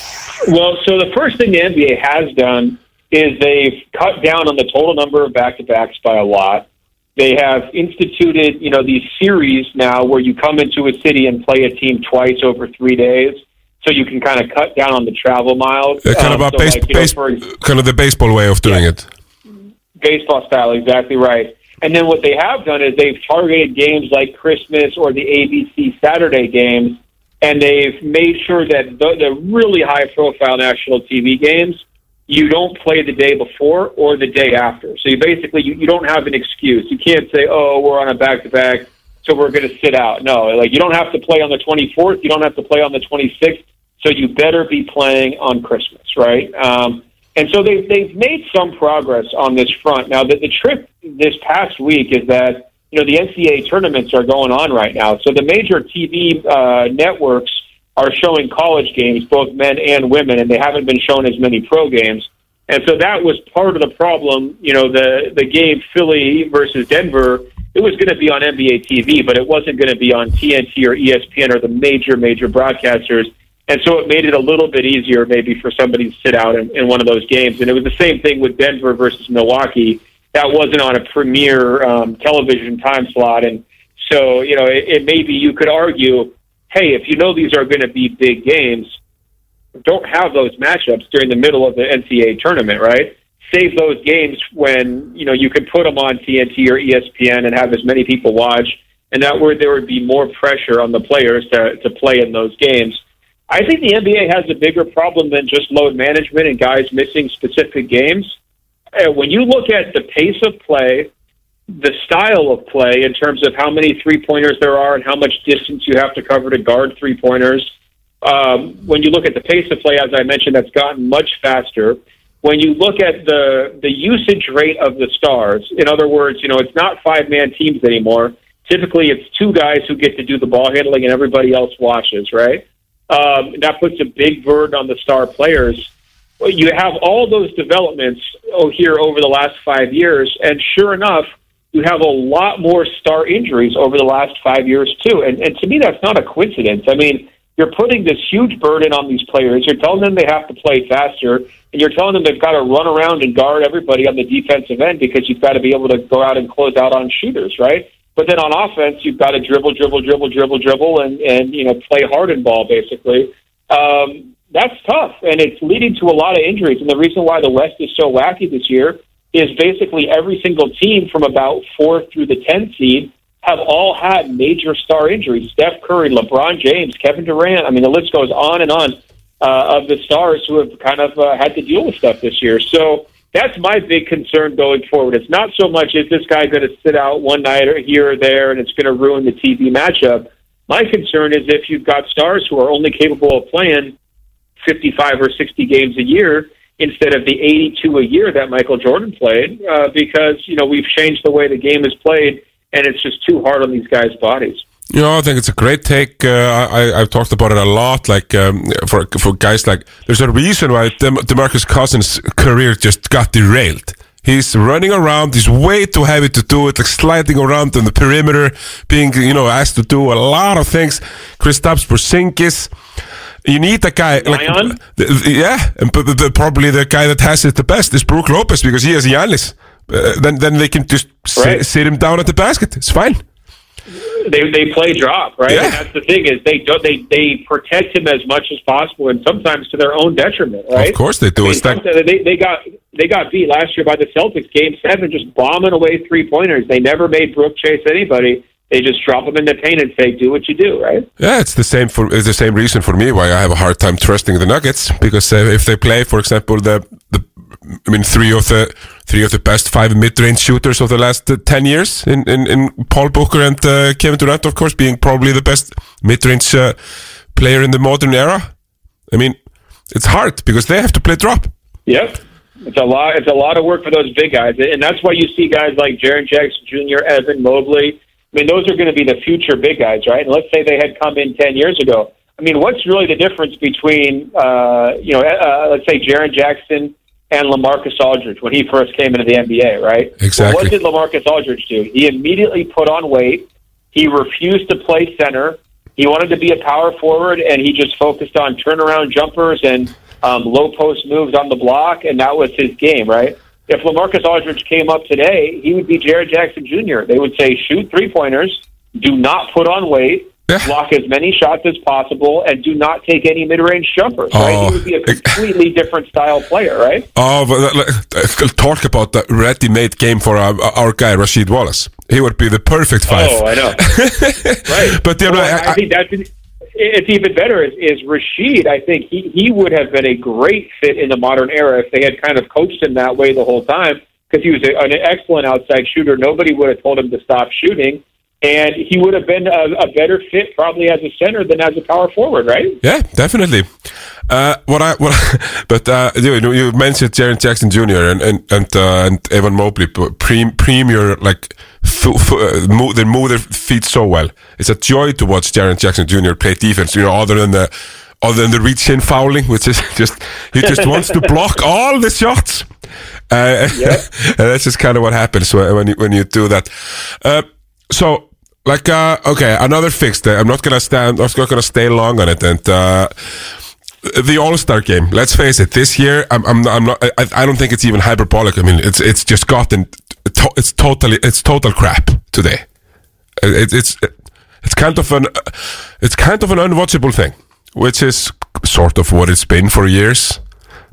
Well, so the first thing the NBA has done is they've cut down on the total number of back-to-backs by a lot. They have instituted, you know, these series now where you come into a city and play a team twice over three days, so you can kind of cut down on the travel miles. Uh, kind Um, of a so base, like, you know, for kind of the baseball way of doing it. baseball style, exactly right. And then what they have done is they've targeted games like Christmas or the ABC Saturday games, and they've made sure that the, the really high profile national TV games you don't play the day before or the day after. So you basically you, you don't have an excuse. You can't say, "Oh, we're on a back to back, so we're going to sit out." No, like you don't have to play on the 24th. You don't have to play on the 26th. So you better be playing on Christmas, right? Um, and so they've they've made some progress on this front. Now, the, the trick this past week is that you know the NCAA tournaments are going on right now, so the major TV uh, networks are showing college games, both men and women, and they haven't been shown as many pro games. And so that was part of the problem. You know, the the game Philly versus Denver, it was going to be on NBA TV, but it wasn't going to be on TNT or ESPN or the major major broadcasters. And so it made it a little bit easier, maybe, for somebody to sit out in, in one of those games. And it was the same thing with Denver versus Milwaukee. That wasn't on a premier um, television time slot, and so you know, it, it maybe you could argue, hey, if you know these are going to be big games, don't have those matchups during the middle of the NCAA tournament, right? Save those games when you know you can put them on TNT or ESPN and have as many people watch, and that way there would be more pressure on the players to to play in those games. I think the NBA has a bigger problem than just load management and guys missing specific games. Uh, when you look at the pace of play, the style of play in terms of how many three pointers there are and how much distance you have to cover to guard three pointers. Um, when you look at the pace of play, as I mentioned, that's gotten much faster. When you look at the the usage rate of the stars, in other words, you know it's not five man teams anymore. Typically, it's two guys who get to do the ball handling and everybody else watches. Right? Um, that puts a big burden on the star players. You have all those developments oh, here over the last five years, and sure enough, you have a lot more star injuries over the last five years too. And, and to me, that's not a coincidence. I mean, you're putting this huge burden on these players. You're telling them they have to play faster, and you're telling them they've got to run around and guard everybody on the defensive end because you've got to be able to go out and close out on shooters, right? But then on offense, you've got to dribble, dribble, dribble, dribble, dribble, and and you know play hardened ball basically. Um, that's tough, and it's leading to a lot of injuries. And the reason why the West is so wacky this year is basically every single team from about four through the 10 seed have all had major star injuries. Steph Curry, LeBron James, Kevin Durant. I mean, the list goes on and on uh, of the stars who have kind of uh, had to deal with stuff this year. So that's my big concern going forward. It's not so much is this guy going to sit out one night or here or there and it's going to ruin the TV matchup. My concern is if you've got stars who are only capable of playing 55 or 60 games a year instead of the 82 a year that Michael Jordan played, uh, because you know we've changed the way the game is played, and it's just too hard on these guys' bodies. You know, I think it's a great take. Uh, I, I've talked about it a lot. Like um, for for guys like, there's a reason why Dem- Demarcus Cousins' career just got derailed. He's running around. He's way too heavy to do it. Like sliding around on the perimeter, being you know asked to do a lot of things. Kristaps Porzingis. You need a guy like yeah, and probably the guy that has it the best is Brook Lopez because he has Giannis. Uh, then then they can just Right. sit him down at the basket. It's fine. They they play drop right, Yeah. that's the thing is they don't they they protect him as much as possible, and sometimes to their own detriment. Right? Of course they do. I mean, sometimes they they got they got beat last year by the Celtics, Game Seven, just bombing away three pointers. They never made Brook chase anybody. They just drop him in the paint and say, "Do what you do." Right? Yeah, it's the same for it's the same reason for me why I have a hard time trusting the Nuggets because uh, if they play, for example, the the I mean, three of the three of the best five mid-range shooters of the last uh, ten years in, in, in Paul Booker and uh, Kevin Durant, of course, being probably the best mid-range uh, player in the modern era. I mean, it's hard because they have to play drop. Yep. It's a lot. It's a lot of work for those big guys, and that's why you see guys like Jaren Jackson Jr., Evan Mobley. I mean, those are going to be the future big guys, right? And let's say they had come in ten years ago. I mean, what's really the difference between, uh, you know, uh, let's say Jaren Jackson and Lamarcus Aldridge when he first came into the NBA, right? Exactly. Well, what did Lamarcus Aldridge do? He immediately put on weight. He refused to play center. He wanted to be a power forward, and he just focused on turnaround jumpers and um, low post moves on the block, and that was his game, right? If Lamarcus Aldridge came up today, he would be Jared Jackson Jr. They would say, shoot three pointers, do not put on weight, block as many shots as possible, and do not take any mid range jumpers, right? Oh. He would be a completely different style player, right? Oh, but uh, uh, talk about the ready-made game for our, our guy Rasheed Wallace. He would be the perfect five. Oh, I know. right. But Well, I- I, think that's it's even better is, is Rasheed. I think he, he would have been a great fit in the modern era if they had kind of coached him that way the whole time because he was a, an excellent outside shooter. Nobody would have told him to stop shooting, and he would have been a, a better fit probably as a center than as a power forward, right? Yeah, definitely. Uh, what I what, but uh, you, know, you mentioned Jaren Jackson Jr. and and and, uh, and Evan Mobley, pre- premier like fu- fu- uh, move, they move their feet so well. It's a joy to watch Jaren Jackson Jr. play defense. You know, other than the other than the reach in fouling, which is just he just wants to block all the shots. Uh, and that's just kind of what happens when when you, when you do that. Uh, so like uh okay another fix there i'm not gonna stand i'm not gonna stay long on it and uh the all-star game. Let's face it this year i'm, I'm, I'm not I, I don't think it's even hyperbolic. I mean it's it's just gotten it's totally it's total crap today. It, it's it's kind of an it's kind of an unwatchable thing which is sort of what it's been for years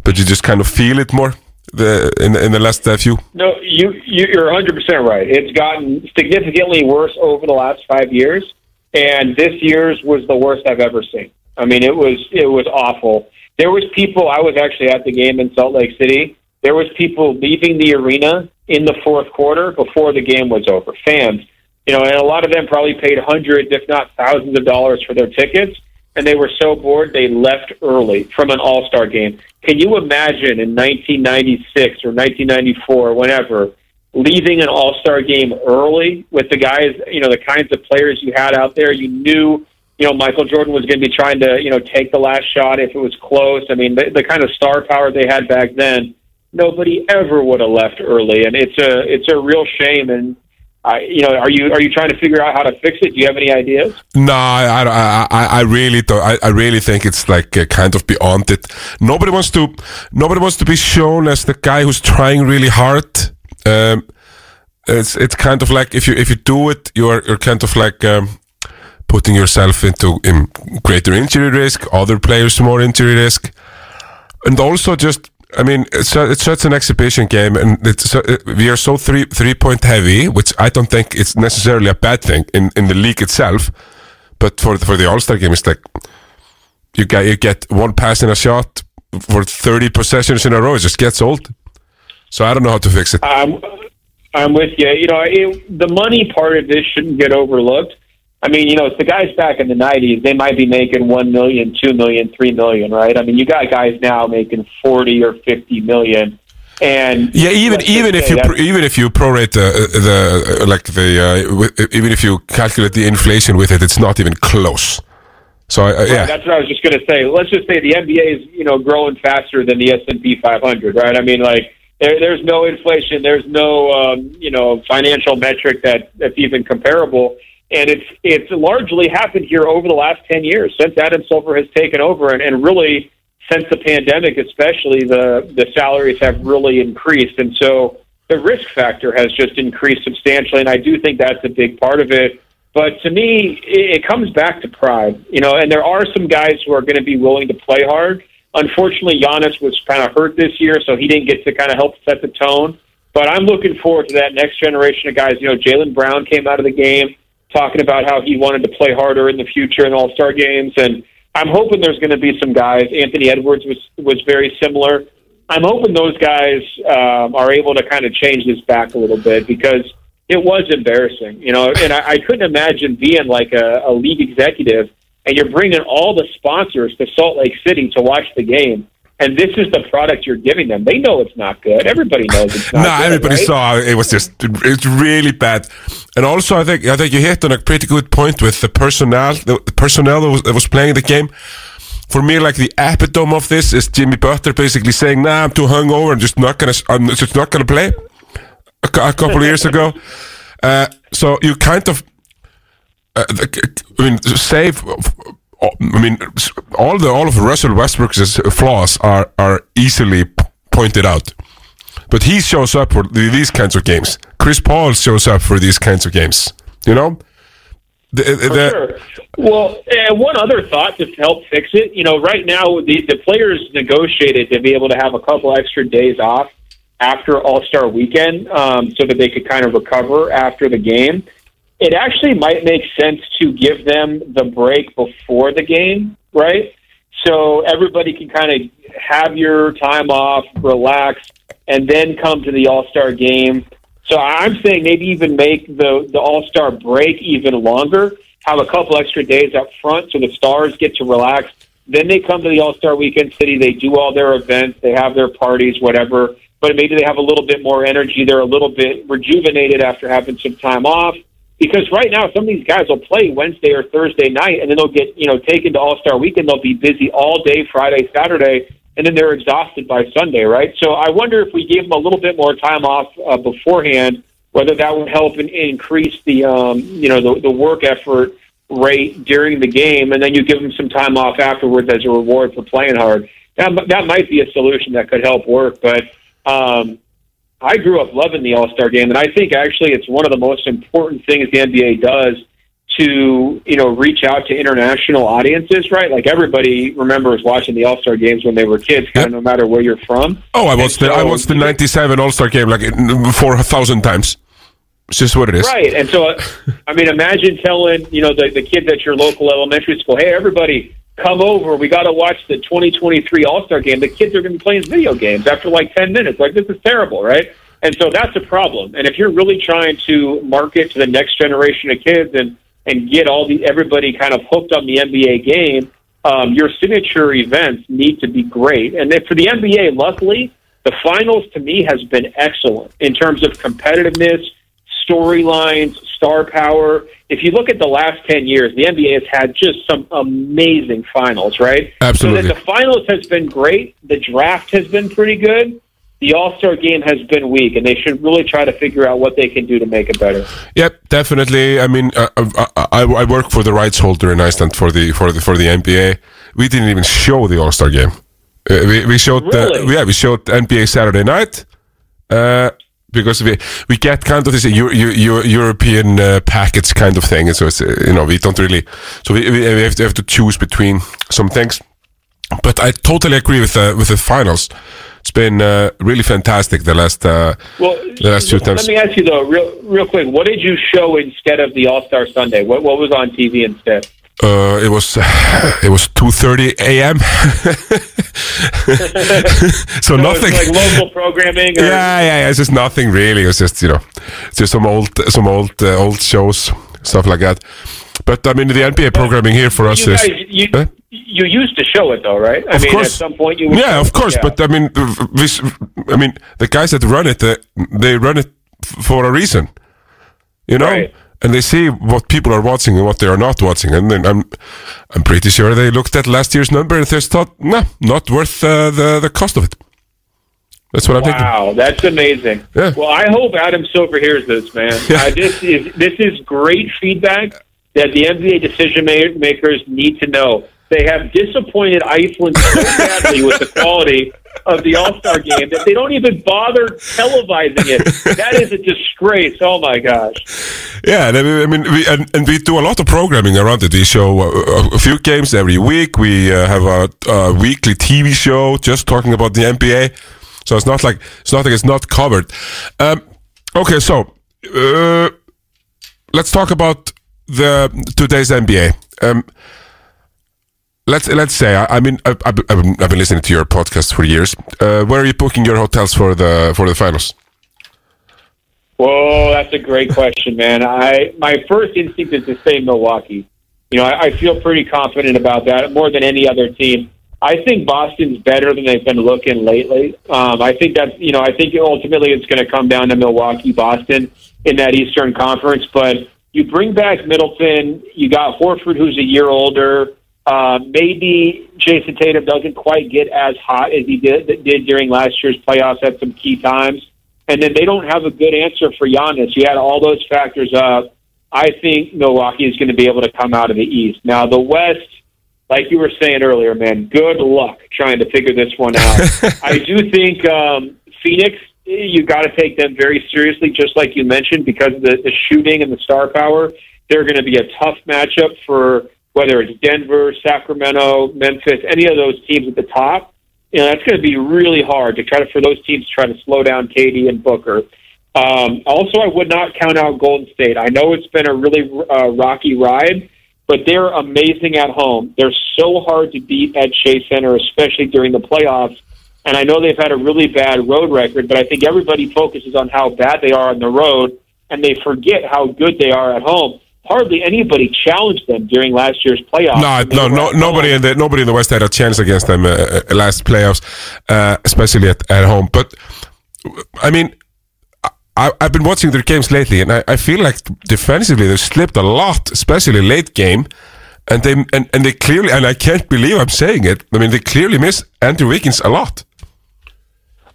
but you just kind of feel it more the in the, in the last uh, few No, you, you you're 100 percent right. It's gotten significantly worse over the last five years, and this year's was the worst I've ever seen. I mean, it was it was awful. There was people. I was actually at the game in Salt Lake City. There was people leaving the arena in the fourth quarter before the game was over. Fans, you know, and a lot of them probably paid hundreds, if not thousands, of dollars for their tickets, and they were so bored they left early from an All Star game. Can you imagine in 1996 or 1994, whenever, leaving an All Star game early with the guys, you know, the kinds of players you had out there? You knew, you know, Michael Jordan was going to be trying to, you know, take the last shot if it was close. I mean, the, the kind of star power they had back then, nobody ever would have left early, and it's a it's a real shame. And I, you know, are you are you trying to figure out how to fix it? Do you have any ideas? No, I, I, I, I really don't. I, I really think it's like uh, kind of beyond it. Nobody wants to. Nobody wants to be shown as the guy who's trying really hard. Um, it's it's kind of like if you if you do it, you're you're kind of like um, putting yourself into in greater injury risk, other players more injury risk, and also just. I mean, it's, it's such an exhibition game, and it's uh, we are so three three point heavy, which I don't think it's necessarily a bad thing in, in the league itself. But for the, for the All Star game, it's like you get you get one pass and a shot for thirty possessions in a row. It just gets old. So I don't know how to fix it. I'm I'm with you. You know, it, the money part of this shouldn't get overlooked. I mean, you know, it's the guys back in the '90s. They might be making one million, two million, three million, right? I mean, you got guys now making forty or fifty million, and Yeah, even even if you even if you prorate the the uh, like the uh, even if you calculate the inflation with it, it's not even close. So I, I- Right, yeah, that's what I was just going to say. Let's just say the NBA is you know growing faster than the S and P 500, right? I mean, like there, there's no inflation, there's no um, you know financial metric that that's even comparable, and it's it's largely happened here over the last 10 years since Adam Silver has taken over, and, and really since the pandemic, especially the the salaries have really increased, and so the risk factor has just increased substantially, and I do think that's a big part of it. But to me, it, it comes back to pride, you know. And there are some guys who are going to be willing to play hard. Unfortunately, Giannis was kind of hurt this year, so he didn't get to kind of help set the tone. But I'm looking forward to that next generation of guys. You know, Jaylen Brown came out of the game talking about how he wanted to play harder in the future in All Star games, and I'm hoping there's going to be some guys. Anthony Edwards was was very similar. I'm hoping those guys um, are able to kind of change this back a little bit because it was embarrassing, you know. And I, I couldn't imagine being like a, a league executive and you're bringing all the sponsors to Salt Lake City to watch the game, and this is the product you're giving them. They know it's not good. Everybody knows it's not. no, good, everybody right? saw it was just it's really bad. And also, I think I think you hit on a pretty good point with the personnel. The, personnel that was, that was playing the game. For me, like the epitome of this is Jimmy Butler basically saying, "Nah, I'm too hungover and just not gonna, I'm just not gonna play." A, a couple of years ago, uh, so you kind of, uh, I mean, save. I mean, all the all of Russell Westbrook's flaws are are easily pointed out. But he shows up for these kinds of games. Chris Paul shows up for these kinds of games. You know, the, the, sure. Well, and one other thought to help fix it. You know, right now the the players negotiated to be able to have a couple extra days off after All Star Weekend, um, so that they could kind of recover after the game. It actually might make sense to give them the break before the game, right? So everybody can kind of have your time off, relax, and then come to the All Star game. So I'm saying maybe even make the the All Star break even longer. Have a couple extra days up front so the stars get to relax. Then they come to the All Star Weekend City. They do all their events. They have their parties, whatever. But maybe they have a little bit more energy. They're a little bit rejuvenated after having some time off. Because right now, some of these guys will play Wednesday or Thursday night, and then they'll get you know taken to All Star Weekend. They'll be busy all day Friday, Saturday, and then they're exhausted by Sunday, right? So I wonder if we gave them a little bit more time off uh, beforehand, whether that would help in, increase the um, you know the, the work effort rate during the game, and then you give them some time off afterwards as a reward for playing hard. That that might be a solution that could help work, but. Um, I grew up loving the All Star game, and I think actually it's one of the most important things the NBA does to you know reach out to international audiences. Right, like everybody remembers watching the All Star games when they were kids, kind of no matter where you're from. oh, I watched the I watched the '97 All Star game like four thousand times. It's just what it is. Right, and so I mean, imagine telling you know the the kids at your local elementary school, "Hey, everybody, come over. We got to watch the 2023 All Star game." The kids are going to be playing video games after like 10 minutes. Like this is terrible, right? And so that's a problem. And if you're really trying to market to the next generation of kids and and get all the everybody kind of hooked on the NBA game, um, your signature events need to be great. And then for the NBA, luckily, the finals to me has been excellent in terms of competitiveness, storylines, star power. If you look at the last 10 years, the NBA has had just some amazing finals, right? Absolutely. So that the finals has been great. The draft has been pretty good. The All Star game has been weak, and they should really try to figure out what they can do to make it better. Yep, definitely. I mean, uh, I, I, I work for the rights holder in Iceland for the for the for the NBA. We didn't even show the All Star game. Uh, we we showed Really? the yeah we showed NBA Saturday Night. Uh, because we we get kind of this Euro, Euro, European uh, package kind of thing, and so it's, uh, you know we don't really so we, we, we have to have to choose between some things. But I totally agree with the with the finals. It's been uh, really fantastic the last uh, Well, the last few times. let me ask you though, real real quick, what did you show instead of the All Star Sunday? What what was on TV instead? Uh, it was it was two thirty a.m. so nothing. It's like local programming. Or, yeah, yeah, yeah. It's just nothing really. It's just you know, just some old some old uh, old shows, stuff like that. But I mean, the NBA programming here for us You is. you, you used to show it though, right? I Of mean, course. at some point you. Would yeah, of it. course. Yeah. But I mean, this, I mean, the guys that run it, uh, they run it for a reason, you know, Right. And they see what people are watching and what they are not watching, and then I'm, I'm pretty sure they looked at last year's number and they thought, nah, not worth uh, the the cost of it. That's what I'm thinking. Wow, that's amazing. Yeah. Well, I hope Adam Silver hears this, man. Uh, this is this is great feedback that the NBA decision makers need to know. They have disappointed Iceland so badly with the quality of the All Star game that they don't even bother televising it. That is a disgrace. Oh my gosh. Yeah, and I mean, we, and, and we do a lot of programming around it. We show uh, a few games every week. We uh, have a, a weekly TV show just talking about the NBA. So it's not like it's not like it's not covered. Um, okay, so uh, let's talk about the today's NBA. Um, let's let's say I, I mean I've, I've, I've been- I've been listening to your podcast for years. Uh, where are you booking your hotels for the for the finals? Whoa, that's a great question, man. I my first instinct is to say Milwaukee. You know, I, I feel pretty confident about that more than any other team. I think Boston's better than they've been looking lately. Um, I think that's you know I think ultimately it's going to come down to Milwaukee, Boston in that Eastern Conference. But you bring back Middleton, you got Horford who's a year older. Uh, maybe Jayson Tatum doesn't quite get as hot as he did did during last year's playoffs at some key times and then they don't have a good answer for Giannis. You had all those factors up. I think Milwaukee is going to be able to come out of the East. Now, the West, like you were saying earlier, man, good luck trying to figure this one out. I do think um, Phoenix, you got to take them very seriously, just like you mentioned, because of the, the shooting and the star power. They're going to be a tough matchup for whether it's Denver, Sacramento, Memphis, any of those teams at the top you know, that's going to be really hard to try to for those teams to try to slow down Katie and Booker. Um, also, I would not count out Golden State. I know it's been a really uh, rocky ride, but they're amazing at home. They're so hard to beat at Chase Center, especially during the playoffs. And I know they've had a really bad road record, but I think everybody focuses on how bad they are on the road, and they forget how good they are at home. Hardly anybody challenged them during last year's playoffs. No, no, no, nobody in the nobody in the West had a chance against them uh, uh, last playoffs, uh, especially at, at home. But I mean, I, I've been watching their games lately, and I, I feel like defensively they've slipped a lot, especially late game. And they and, and they clearly and I can't believe I'm saying it. I mean, they clearly miss Andrew Wiggins a lot.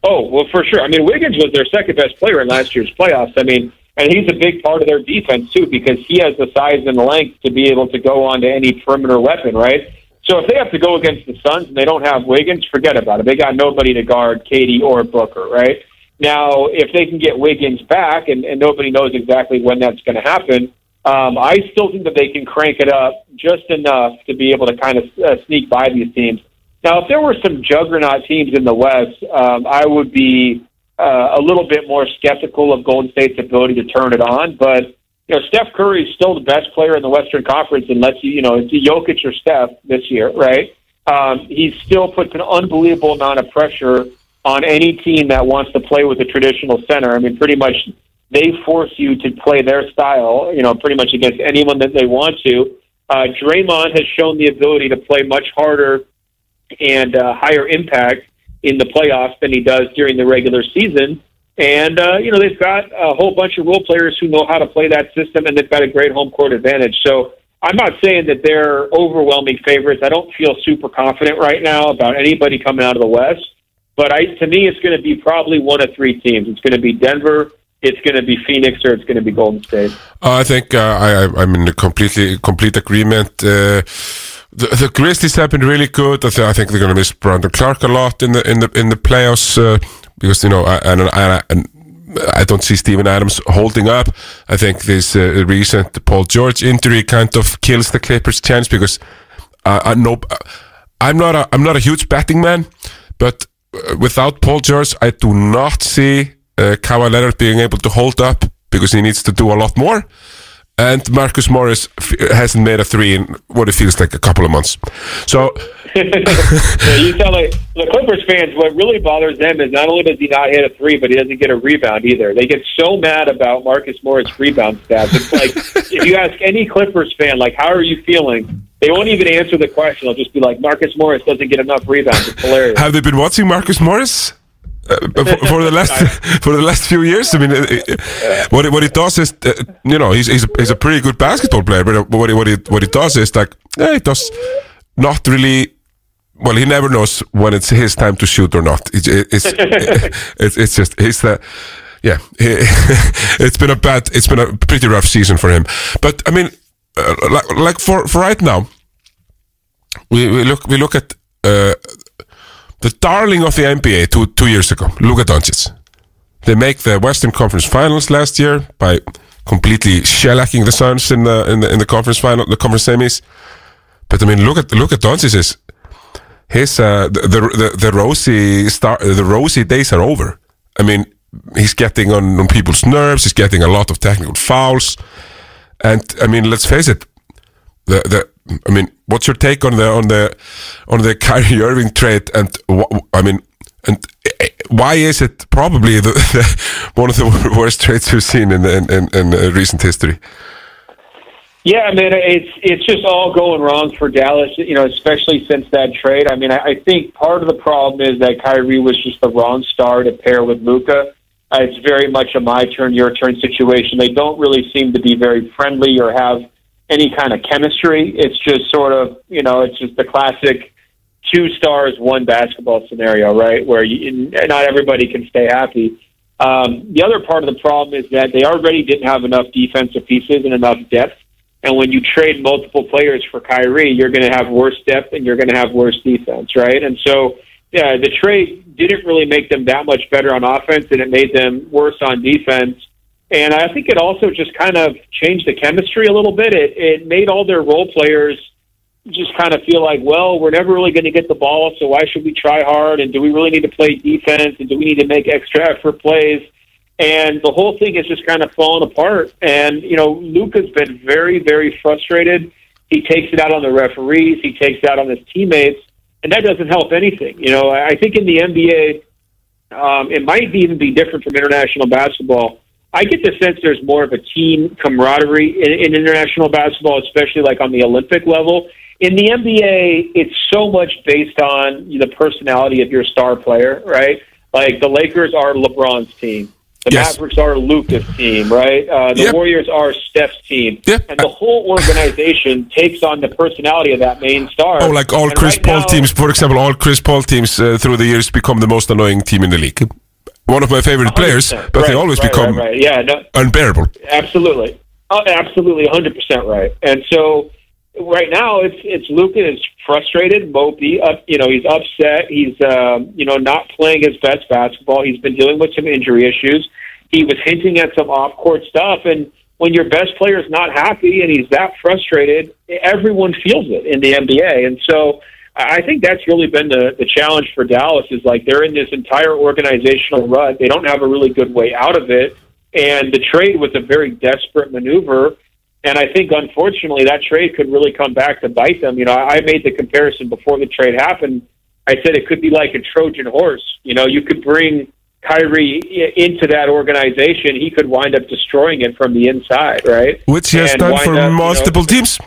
Oh, well, for sure. I mean, Wiggins was their second best player in last year's playoffs. I mean, and he's a big part of their defense, too, because he has the size and length to be able to go on to any perimeter weapon, right? So if they have to go against the Suns and they don't have Wiggins, forget about it. They got nobody to guard Katie or Booker, right? Now, if they can get Wiggins back, and, and nobody knows exactly when that's going to happen, um, I still think that they can crank it up just enough to be able to kind of uh, sneak by these teams. Now, if there were some juggernaut teams in the West, um, I would be uh, a little bit more skeptical of Golden State's ability to turn it on. But you know, Steph Curry is still the best player in the Western Conference, unless you you know it's Jokic or Steph this year, right? Um, he still puts an unbelievable amount of pressure on any team that wants to play with a traditional center. I mean, pretty much they force you to play their style, you know, pretty much against anyone that they want to. Uh, Draymond has shown the ability to play much harder and uh, higher impact in the playoffs than he does during the regular season. And, uh, you know, they've got a whole bunch of role players who know how to play that system, and they've got a great home court advantage. So I'm not saying that they're overwhelming favorites. I don't feel super confident right now about anybody coming out of the West. But I, to me, it's going to be probably one of three teams. It's going to be Denver, it's going to be Phoenix, or it's going to be Golden State. Uh, I think uh, I, I'm in completely complete agreement. Uh, the, the Grizzlies have been really good. I, th- I think they're going to miss Brandon Clarke a lot in the in the in the playoffs uh, because you know I, and, and, and I don't see Steven Adams holding up. I think this uh, recent Paul George injury kind of kills the Clippers' chance because uh, I know I'm not a I'm not a huge betting man, but uh, without Paul George, I do not see uh, Kawhi Leonard being able to hold up because he needs to do a lot more. And Marcus Morris f- hasn't made a three in what it feels like a couple of months. So yeah, you sound like the Clippers fans. What really bothers them is not only does he not hit a three, but he doesn't get a rebound either. They get so mad about Marcus Morris' rebound stats. It's like if you ask any Clippers fan, like, "How are you feeling?" They won't even answer the question. They'll just be like, "Marcus Morris doesn't get enough rebounds." It's hilarious. have they been watching Marcus Morris? Uh, for, for the last for the last few years, I mean, uh, uh, what he- what he does is, uh, you know, he's he's a, he's a pretty good basketball player, but what he, what he what he does is like, yeah, he does not really. Well, he never knows when it's his time to shoot or not. It's it's it's, it's just he's the yeah. it's been a bad, it's been a pretty rough season for him. But I mean, uh, like like for for right now, we, we look we look at uh, the darling of the NBA two two years ago, Luka Doncic. They make the Western Conference Finals last year by completely shellacking the Suns in the in the in the conference final, the conference semis. But I mean, look at look at Doncic's his uh, the, the the the rosy star the rosy days are over. I mean, he's getting on, on people's nerves. He's getting a lot of technical fouls, and I mean, let's face it, the the I mean, what's your take on the on the on the Kyrie Irving trade? And I mean, and eh, why is it probably the, the, one of the worst trades we've seen in in, in, in uh, recent history? Yeah, I mean it's it's just all going wrong for Dallas. You know, especially since that trade. I mean, I, I think part of the problem is that Kyrie was just the wrong star to pair with Luka. Uh, it's very much a my turn, your turn situation. They don't really seem to be very friendly or have any kind of chemistry. It's just sort of you know, it's just the classic two stars, one basketball scenario, right? Where you, not everybody can stay happy. Um, the other part of the problem is that they already didn't have enough defensive pieces and enough depth. And when you trade multiple players for Kyrie, you're going to have worse depth and you're going to have worse defense, right? And so, yeah, the trade didn't really make them that much better on offense, and it made them worse on defense. And I think it also just kind of changed the chemistry a little bit. It it made all their role players just kind of feel like, well, we're never really going to get the ball, so why should we try hard? And do we really need to play defense? And do we need to make extra effort plays? And the whole thing is just kind of falling apart. And, you know, Luka's been very, very frustrated. He takes it out on the referees, he takes it out on his teammates, and that doesn't help anything. You know, I think in the NBA, um, it might even be different from international basketball. I get the sense there's more of a team camaraderie in, in international basketball, especially like on the Olympic level. In the NBA, it's so much based on the personality of your star player, right? Like the Lakers are LeBron's team. The Yes. Mavericks are Luka's team, right? Uh, the Yep. Warriors are Steph's team. And the whole organization takes on the personality of that main star. Oh, like all And Chris right Paul now- teams, for example, all Chris Paul teams uh, through the years become the most annoying team in the league. One of my favorite players, 100%. but they always right, become right, right. Yeah, no, unbearable. Absolutely, oh, absolutely, hundred percent right. And so, right now, it's it's Luka is frustrated, mopey. Up, you know, he's upset. He's um, you know not playing his best basketball. He's been dealing with some injury issues. He was hinting at some off court stuff, and when your best player is not happy and he's that frustrated, everyone feels it in the NBA. And so. I I think that's really been the, the challenge for Dallas is like they're in this entire organizational rut. They don't have a really good way out of it. And the trade was a very desperate maneuver. And I think, unfortunately, that trade could really come back to bite them. You know, I made the comparison before the trade happened. I said it could be like a Trojan horse. You know, you could bring Kyrie into that organization. He could wind up destroying it from the inside, right? Which he has And done for up, you know, multiple teams.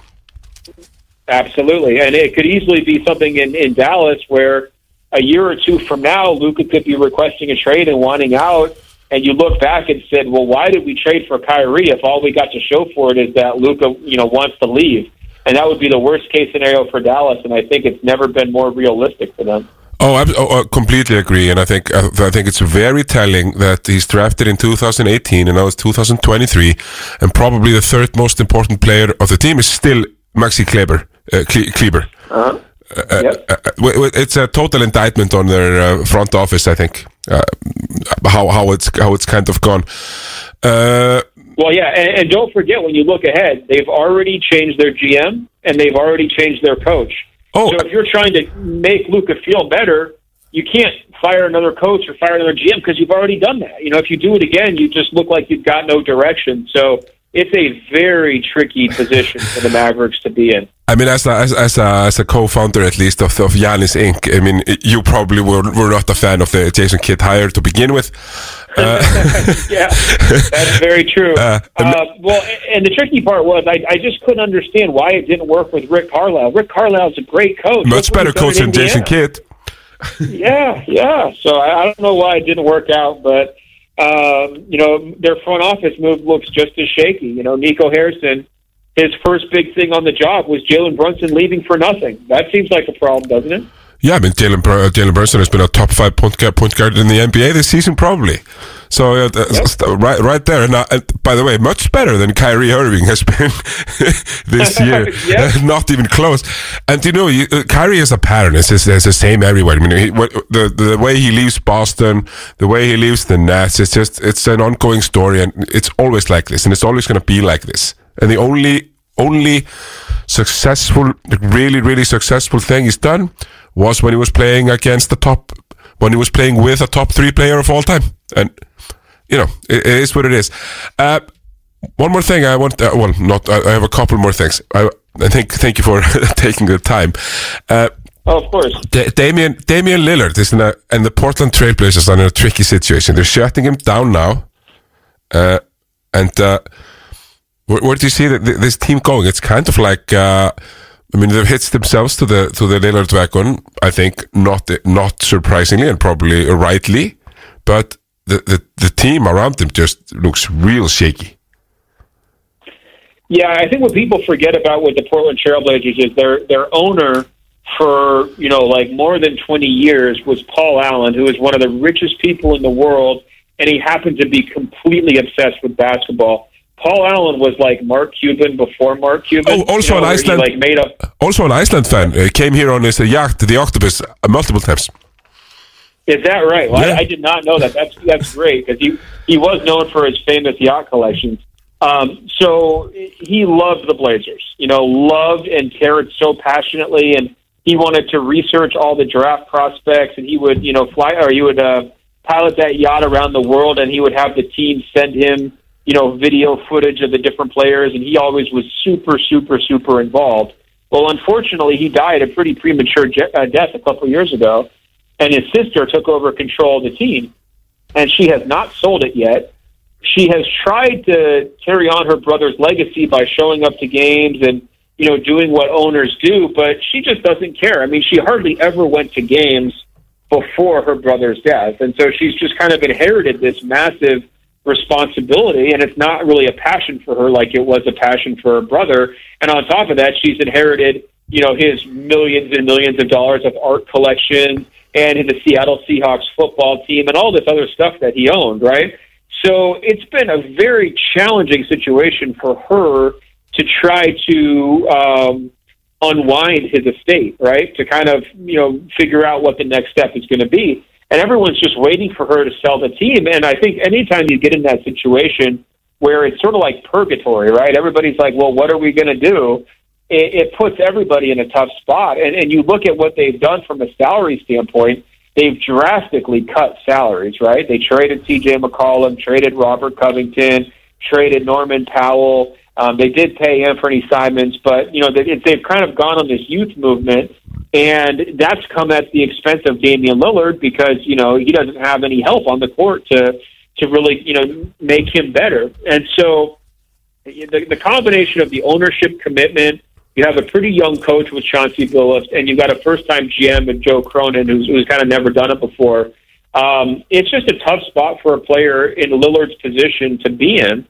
Absolutely, and it could easily be something in, in Dallas where a year or two from now, Luka could be requesting a trade and wanting out, and you look back and said, "Well, why did we trade for Kyrie if all we got to show for it is that Luka, you know, wants to leave?" And that would be the worst case scenario for Dallas, and I think it's never been more realistic for them. Oh, I oh, I completely agree, and I think uh, I think it's very telling that he's drafted in 2018, and now it's 2023, and probably the third most important player of the team is still Maxi Kleber. Uh, Cle- Kleber. Uh-huh. Uh, uh, uh, w- w- it's a total indictment on their uh, front office, I think. Uh, how how it's how it's kind of gone. Uh, Well, yeah, and, and don't forget when you look ahead, they've already changed their GM and they've already changed their coach. Oh, so if you're trying to make Luka feel better, you can't fire another coach or fire another GM because you've already done that. You know, if you do it again, you just look like you've got no direction. So it's a very tricky position for the Mavericks to be in. I mean, as a, as, as a, as a co-founder at least of, of Yanis Inc., I mean, you probably were, were not a fan of the Jason Kidd hire to begin with. Uh, yeah, that's very true. Uh, Uh, well, and the tricky part was I, I just couldn't understand why it didn't work with Rick Carlisle. Rick Carlisle's a great coach. much better coach than Jason Indiana. Kidd. yeah, yeah. So I, I don't know why it didn't work out, but um, you know their front office move looks just as shaky. You know, Nico Harrison, his first big thing on the job was Jalen Brunson leaving for nothing. That seems like a problem, doesn't it? Yeah, I mean, Jalen Br- uh, Jalen Brunson has been a top five point guard, point guard in the NBA this season, probably. So uh, st- right, right there. And, uh, and by the way, much better than Kyrie Irving has been this year. Yeah. Not even close. And you know, you, uh, Kyrie is a pattern. It's, just, it's the same everywhere. I mean, he, what, the the way he leaves Boston, the way he leaves the Nets, it's just it's an ongoing story, and it's always like this, and it's always going to be like this. And the only only successful, really, really successful thing he's done was when he was playing against the top, when he was playing with a top three player of all time. And, you know, it, it is what it is. Uh, one more thing I want, uh, well, not, I, I have a couple more things. I, and thank thank you for taking the time. Uh, Oh, of course. Da- Damian Damian Lillard is in a, and the Portland Trailblazers are in a tricky situation. They're shutting him down now, uh, and uh, where, where do you see that th- this team going? It's kind of like uh, I mean they've hitched themselves to the to the Lillard wagon. I think not not surprisingly and probably rightly, but the the, the team around them just looks real shaky. Yeah, I think what people forget about with the Portland Trailblazers is their their owner for you know like more than twenty years was Paul Allen, who is one of the richest people in the world, and he happened to be completely obsessed with basketball. Paul Allen was like Mark Cuban before Mark Cuban. Oh, also you know, an Iceland- like made up. Also an Iceland fan uh, came here on his uh, yacht, the Octopus, uh, multiple times. Is that right? Well, Yeah. I, I did not know that. That's that's great because he he was known for his famous yacht collections. Um, so he loved the Blazers. You know, loved and cared so passionately, and he wanted to research all the draft prospects, and he would you know fly or he would uh, pilot that yacht around the world, and he would have the team send him you know video footage of the different players, and he always was super super super involved. Well, unfortunately, he died a pretty premature je- uh, death a couple years ago, and his sister took over control of the team, and she has not sold it yet. She has tried to carry on her brother's legacy by showing up to games and you know doing what owners do, but she just doesn't care. I mean, she hardly ever went to games before her brother's death, and so she's just kind of inherited this massive responsibility, and it's not really a passion for her like it was a passion for her brother. And on top of that, she's inherited you know his millions and millions of dollars of art collection and the Seattle Seahawks football team and all this other stuff that he owned, right? So it's been a very challenging situation for her to try to um, unwind his estate, right? To kind of you know figure out what the next step is going to be, and everyone's just waiting for her to sell the team. And I think anytime you get in that situation where it's sort of like purgatory, right? Everybody's like, well, what are we going to do? It, it puts everybody in a tough spot. And, and you look at what they've done from a salary standpoint, they've drastically cut salaries, right? They traded CJ McCollum, traded Robert Covington, traded Norman Powell. Um, they did pay Anthony Simons, but you know they, they've kind of gone on this youth movement, and that's come at the expense of Damian Lillard because you know he doesn't have any help on the court to to really you know make him better. And so the, the combination of the ownership commitment, you have a pretty young coach with Chauncey Billups, and you've got a first time GM and Joe Cronin who's, who's kind of never done it before. Um, it's just a tough spot for a player in Lillard's position to be in.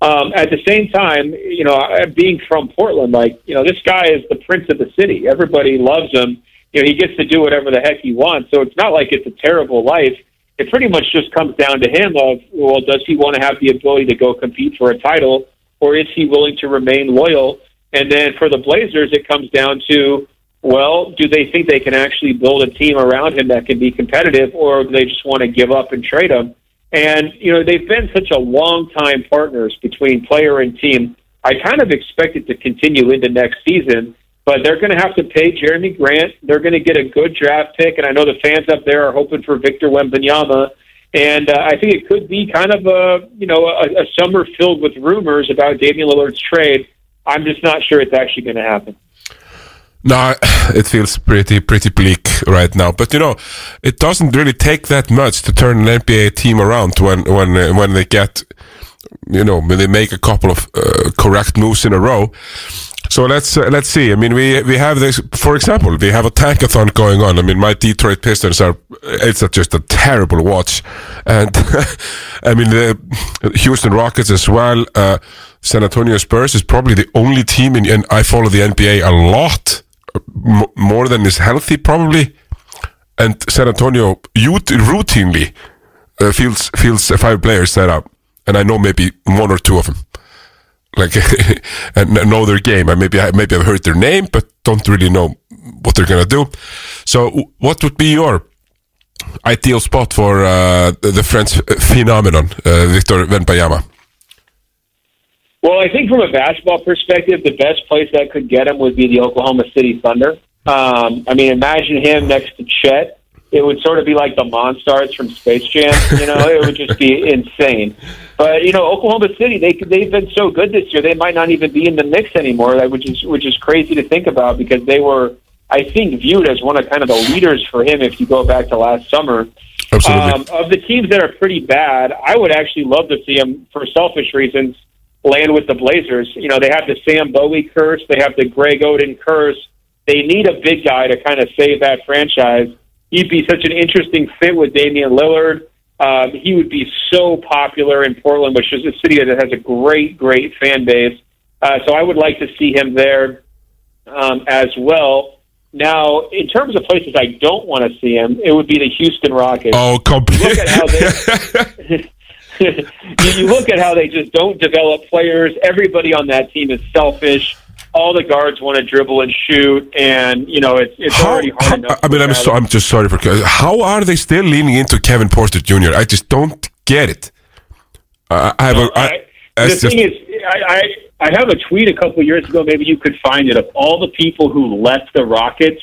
Um, at the same time, you know, being from Portland, like, you know, this guy is the prince of the city. Everybody loves him. You know, he gets to do whatever the heck he wants. So it's not like it's a terrible life. It pretty much just comes down to him of, well, does he want to have the ability to go compete for a title or is he willing to remain loyal? And then for the Blazers, it comes down to, well, do they think they can actually build a team around him that can be competitive or do they just want to give up and trade him? And, you know, they've been such a long time partners between player and team. I kind of expect it to continue into next season, but they're going to have to pay Jerami Grant. They're going to get a good draft pick, and I know the fans up there are hoping for Victor Wembanyama. And uh, I think it could be kind of a you know a, a summer filled with rumors about Damian Lillard's trade. I'm just not sure it's actually going to happen. No, it feels pretty pretty bleak right now. But you know, it doesn't really take that much to turn an NBA team around when when uh, when they get, you know, when they make a couple of uh, correct moves in a row. So let's uh, let's see. I mean, we we have this. For example, we have a tankathon going on. I mean, my Detroit Pistons are. It's a, just a terrible watch, and I mean the Houston Rockets as well. Uh, San Antonio Spurs is probably the only team in, and I follow the NBA a lot more than is healthy probably. And San Antonio ut- routinely uh, fields fields five players set up. And I know maybe one or two of them like and know their game. I maybe I maybe I've heard their name but don't really know what they're gonna do. So what would be your ideal spot for uh, the French phenomenon uh, Victor Wembanyama Well, I think from a basketball perspective, the best place that could get him would be the Oklahoma City Thunder. Um, I mean, imagine him next to Chet it would sort of be like the Monstars from Space Jam. You know, it would just be insane. But you know, Oklahoma City they they've been so good this year. They might not even be in the mix anymore, like, which is which is crazy to think about because they were, I think, viewed as one of kind of the leaders for him. If you go back to last summer, Absolutely. um, of the teams that are pretty bad, I would actually love to see them for selfish reasons land with the Blazers. You know, they have the Sam Bowie curse, they have the Greg Oden curse. They need a big guy to kind of save that franchise. He'd be such an interesting fit with Damian Lillard. Um, he would be so popular in Portland, which is a city that has a great, great fan base. Uh, so I would like to see him there um, as well. Now, in terms of places I don't want to see him, it would be the Houston Rockets. Oh, You look at how they you, look at how they just don't develop players. Everybody on that team is selfish. All the guards want to dribble and shoot, and you know it's it's already hard enough. I mean, I'm so, I'm just sorry for how are they still leaning into Kevin Porter Jr. I just don't get it. Uh, I have a, I, the that's thing just, is, I, I I have a tweet a couple years ago. Maybe you could find it of all the people who left the Rockets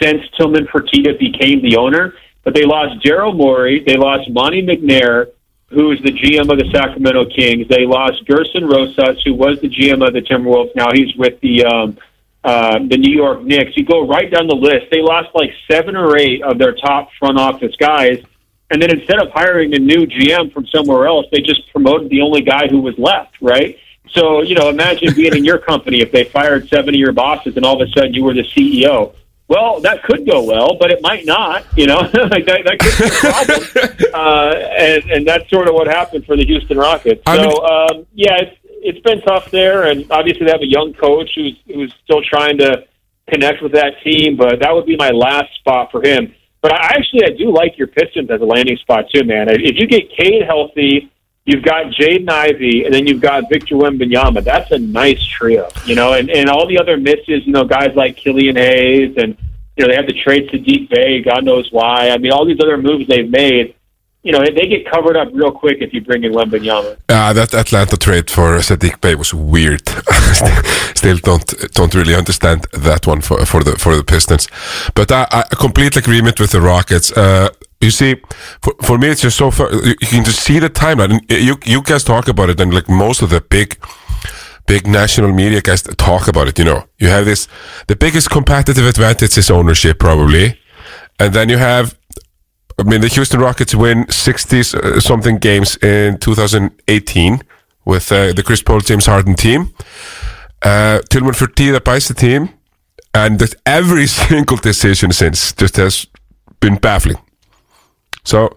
since Tillman Fertitta became the owner. But they lost Daryl Morey, they lost Monte McNair, who is the GM of the Sacramento Kings. They lost Gersson Rosas, who was the GM of the Timberwolves. Now he's with the um, uh, the New York Knicks. You go right down the list. They lost like seven or eight of their top front office guys. And then instead of hiring a new GM from somewhere else, they just promoted the only guy who was left, right? So, you know, imagine being in your company if they fired seven of your bosses and all of a sudden you were the CEO. Well, that could go well, but it might not, you know, like that, that could be a problem. uh, and, and that's sort of what happened for the Houston Rockets. So, um, yeah, it's, it's been tough there. And obviously they have a young coach who's, who's still trying to connect with that team, but that would be my last spot for him. But I actually, I do like your Pistons as a landing spot too, man. If you get Cade healthy, you've got Jaden Ivey, and then you've got Victor Wembanyama. That's a nice trio, you know. And and all the other misses, you know, guys like Killian Hayes, and you know they have the trade to Deep Bay. God knows why. I mean, all these other moves they've made, you know, they get covered up real quick if you bring in Wembanyama. uh, that Atlanta trade for Saddiq Bey was weird. Still don't don't really understand that one for for the for the Pistons, but I, I complete agreement with the Rockets. Uh, you see, for, for me, it's just so far. You can just see the timeline. And You you guys talk about it, and like most of the big big national media guys talk about it. You know, you have this the biggest competitive advantage is ownership, probably, and then you have. I mean, the Houston Rockets win 60 uh, something games in 2018 with uh, the Chris Paul, James Harden team. Uh, Tillman Fertitta buys the team, and every single decision since just has been baffling. So,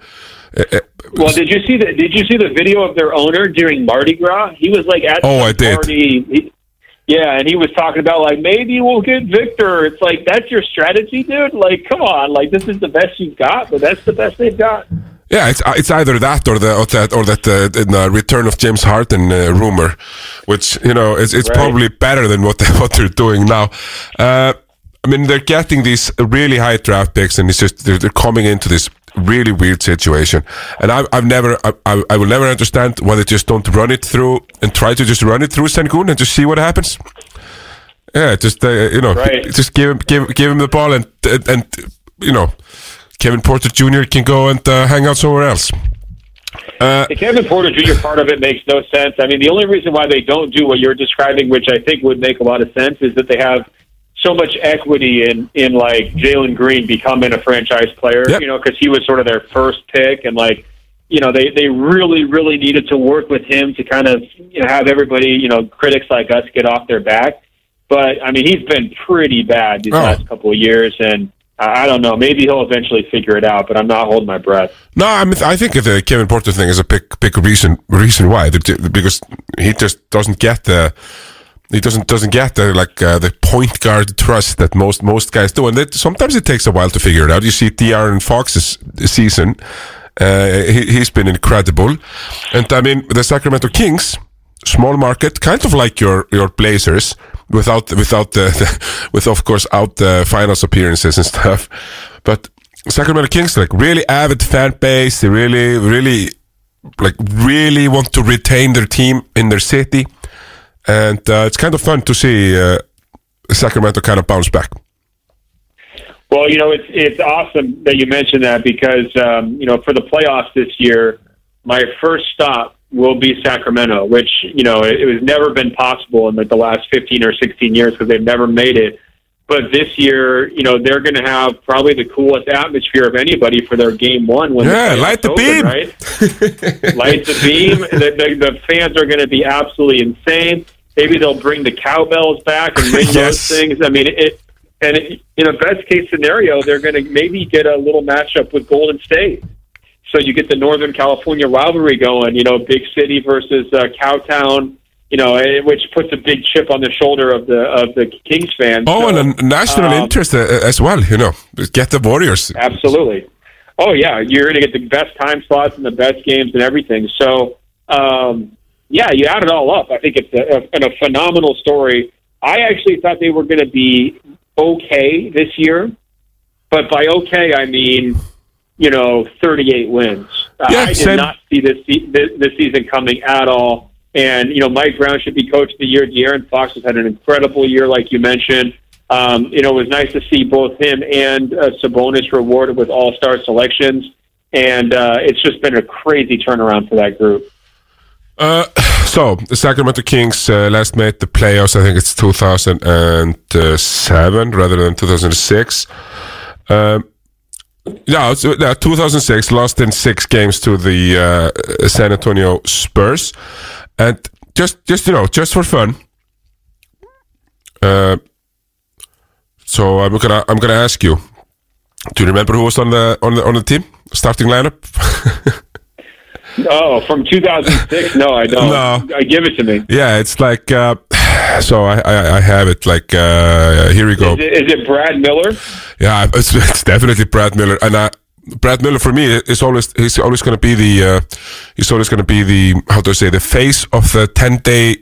uh, uh, Well, did you see the Did you see the video of their owner during Mardi Gras? He was like at Oh, I did. Party. He- yeah, and he was talking about like maybe we'll get Victor. It's like that's your strategy, dude. Like, come on, like this is the best you've got, but that's the best they've got. Yeah, it's uh, it's either that or the or that or that uh, in the return of James Harden uh, rumor, which you know it's it's Right. probably better than what they, what they're doing now. Uh, I mean, they're getting these really high draft picks, and it's just they're, they're coming into this really weird situation. And I've I've never I, I, I will never understand why they just don't run it through and try to just run it through Sengun and just see what happens. Yeah, just uh, you know, Right. just give him give give him the ball and and, and you know, Kevin Porter Jr. can go and uh, hang out somewhere else. Uh, The Kevin Porter Jr. part of it makes no sense. I mean, the only reason why they don't do what you're describing, which I think would make a lot of sense, is that they have so much equity in in like Jalen Green becoming a franchise player. You know, because he was sort of their first pick, and like you know they they really really needed to work with him to kind of you know have everybody you know critics like us get off their back. But I mean, he's been pretty bad these Oh. last couple of years, and I I don't know. Maybe he'll eventually figure it out, but I'm not holding my breath. No, I mean, I think of the Kevin Porter thing is a big, big reason reason why The- because he just doesn't get the he doesn't doesn't get the like uh, the point guard trust that most most guys do, and that sometimes it takes a while to figure it out. You see De'Aaron Fox's season; uh, he, he's been incredible, and I mean the Sacramento Kings, small market, kind of like your your Blazers, without without the, the with of course out the finals appearances and stuff, but Sacramento Kings like really avid fan base. They really really like really want to retain their team in their city, and uh, it's kind of fun to see uh, Sacramento kind of bounce back. Well, you know, it's it's awesome that you mentioned that because um, you know for the playoffs this year, my first stop will be Sacramento, which you know it, it was never been possible in like the last fifteen or sixteen years because they've never made it. But this year, you know, they're going to have probably the coolest atmosphere of anybody for their game one. When Yeah, light the open, beam. right? light the beam. The, the, the fans are going to be absolutely insane. Maybe they'll bring the cowbells back and ring Yes. those things. I mean, it. And it, in a best case scenario, they're going to maybe get a little matchup with Golden State. So you get the Northern California rivalry going. You know, big city versus uh, Cowtown. You know, eh, which puts a big chip on the shoulder of the of the Kings fans. Oh, So, and a national um, interest uh, as well. You know, get the Warriors. Absolutely. Oh yeah, you're going to get the best time slots and the best games and everything. So um, yeah, you add it all up. I think it's a, a, a phenomenal story. I actually thought they were going to be okay this year, but by okay I mean you know 38 wins. Yeah, I did same. not see this, this this season coming at all. And you know Mike Brown should be coach of the year. De'Aaron Fox has had an incredible year, like you mentioned. Um, you know, it was nice to see both him and uh, Sabonis rewarded with All Star selections, and uh, it's just been a crazy turnaround for that group. Uh, so the Sacramento Kings uh, last made the playoffs. I think it's 2007 rather than 2006. Um, yeah, uh, yeah, 2006 lost in six games to the uh, San Antonio Spurs, and just just you know just for fun. Uh, so I'm gonna I'm gonna ask you. Do you remember who was on the on the on the team starting lineup? Oh, from 2006? no, I don't. No. Uh, give it to me. Yeah, it's like uh, so. I, I I have it. Like uh, here we go. Is it, is it Brad Miller? Yeah, it's, it's definitely Brad Miller, and uh, Brad Miller for me is always he's always going to be the uh, he's always going to be the how do I say the face of the ten day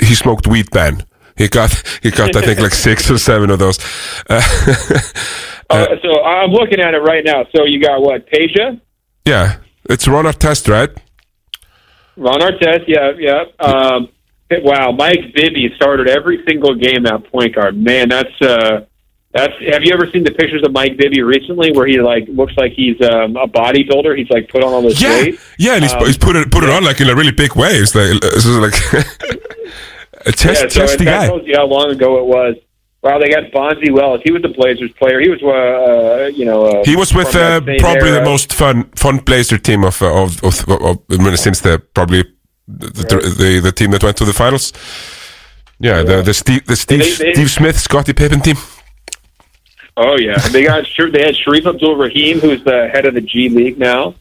he smoked weed ban. He got he got I think like six or seven of those. Uh, Uh, so I'm looking at it right now. So you got what? Peja, yeah, it's Ron Artest, right? Ron Artest. Yeah, yeah. Um, wow, Mike Bibby started every single game at point guard. Man, that's uh, that's. Have you ever seen the pictures of Mike Bibby recently, where he like looks like he's um, a bodybuilder? He's like put on all this Yeah, weight. yeah, and he's, Um, he's put it put it on like in a really big way. It's like like a chest yeah, so chesty that guy. tells you how long ago it was. Wow, they got Bonzi Wells. He was the Blazers player. He was, uh, uh, you know, uh, He was with uh, probably the most fun fun Blazer team of uh, of, of, of, of since the probably the, the, the the team that went to the finals. Yeah, the the Steve the Steve They- they- Steve Smith Scottie Pippen team. Oh yeah, they got they had Shareef Abdur-Rahim, who's the head of the G League now.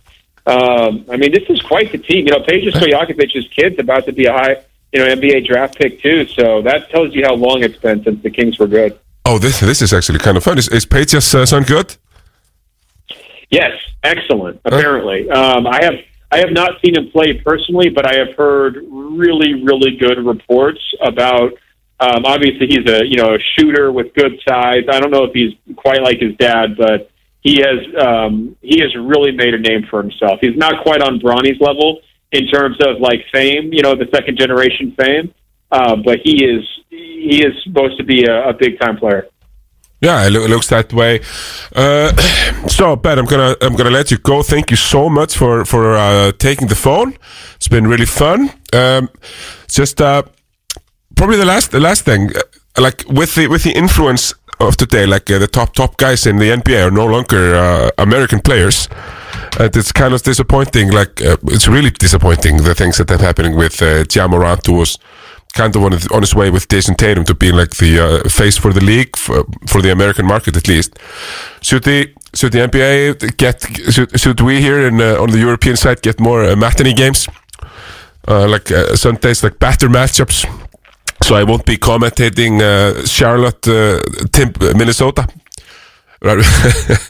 Um, I mean, this is quite the team. You know, Peja Stojakovic's kid's about to be a high, you know, NBA draft pick too. So that tells you how long it's been since the Kings were good. Oh, this this is actually kind of fun. Is, is Peja's uh, son good? Yes, excellent. Apparently, um, I have I have not seen him play personally, but I have heard really really good reports about. Um, obviously, he's a you know a shooter with good size. I don't know if he's quite like his dad, but he has um, he has really made a name for himself. He's not quite on Bronny's level in terms of like fame, you know, the second generation fame, uh, but he is he is supposed to be a, a big time player. Yeah, it, looks that way. Uh, so, Ben, I'm gonna I'm gonna let you go. Thank you so much for for uh, taking the phone. It's been really fun. Um, just uh, probably the last the last thing, uh, like with the with the influence of today, like uh, the top top guys in the NBA are no longer uh, American players. And it's kind of disappointing. Like uh, it's really disappointing the things that are happening with uh, Ja Morant, who was kind of on, his- on his way with Jayson Tatum to being like the uh, face for the league for, for the American market at least. Should the should the NBA get should, should we here in uh, on the European side get more uh, matinee games, uh, like uh, Sundays, like better matchups? So I won't be commentating uh, Charlotte, uh, Tim, Minnesota.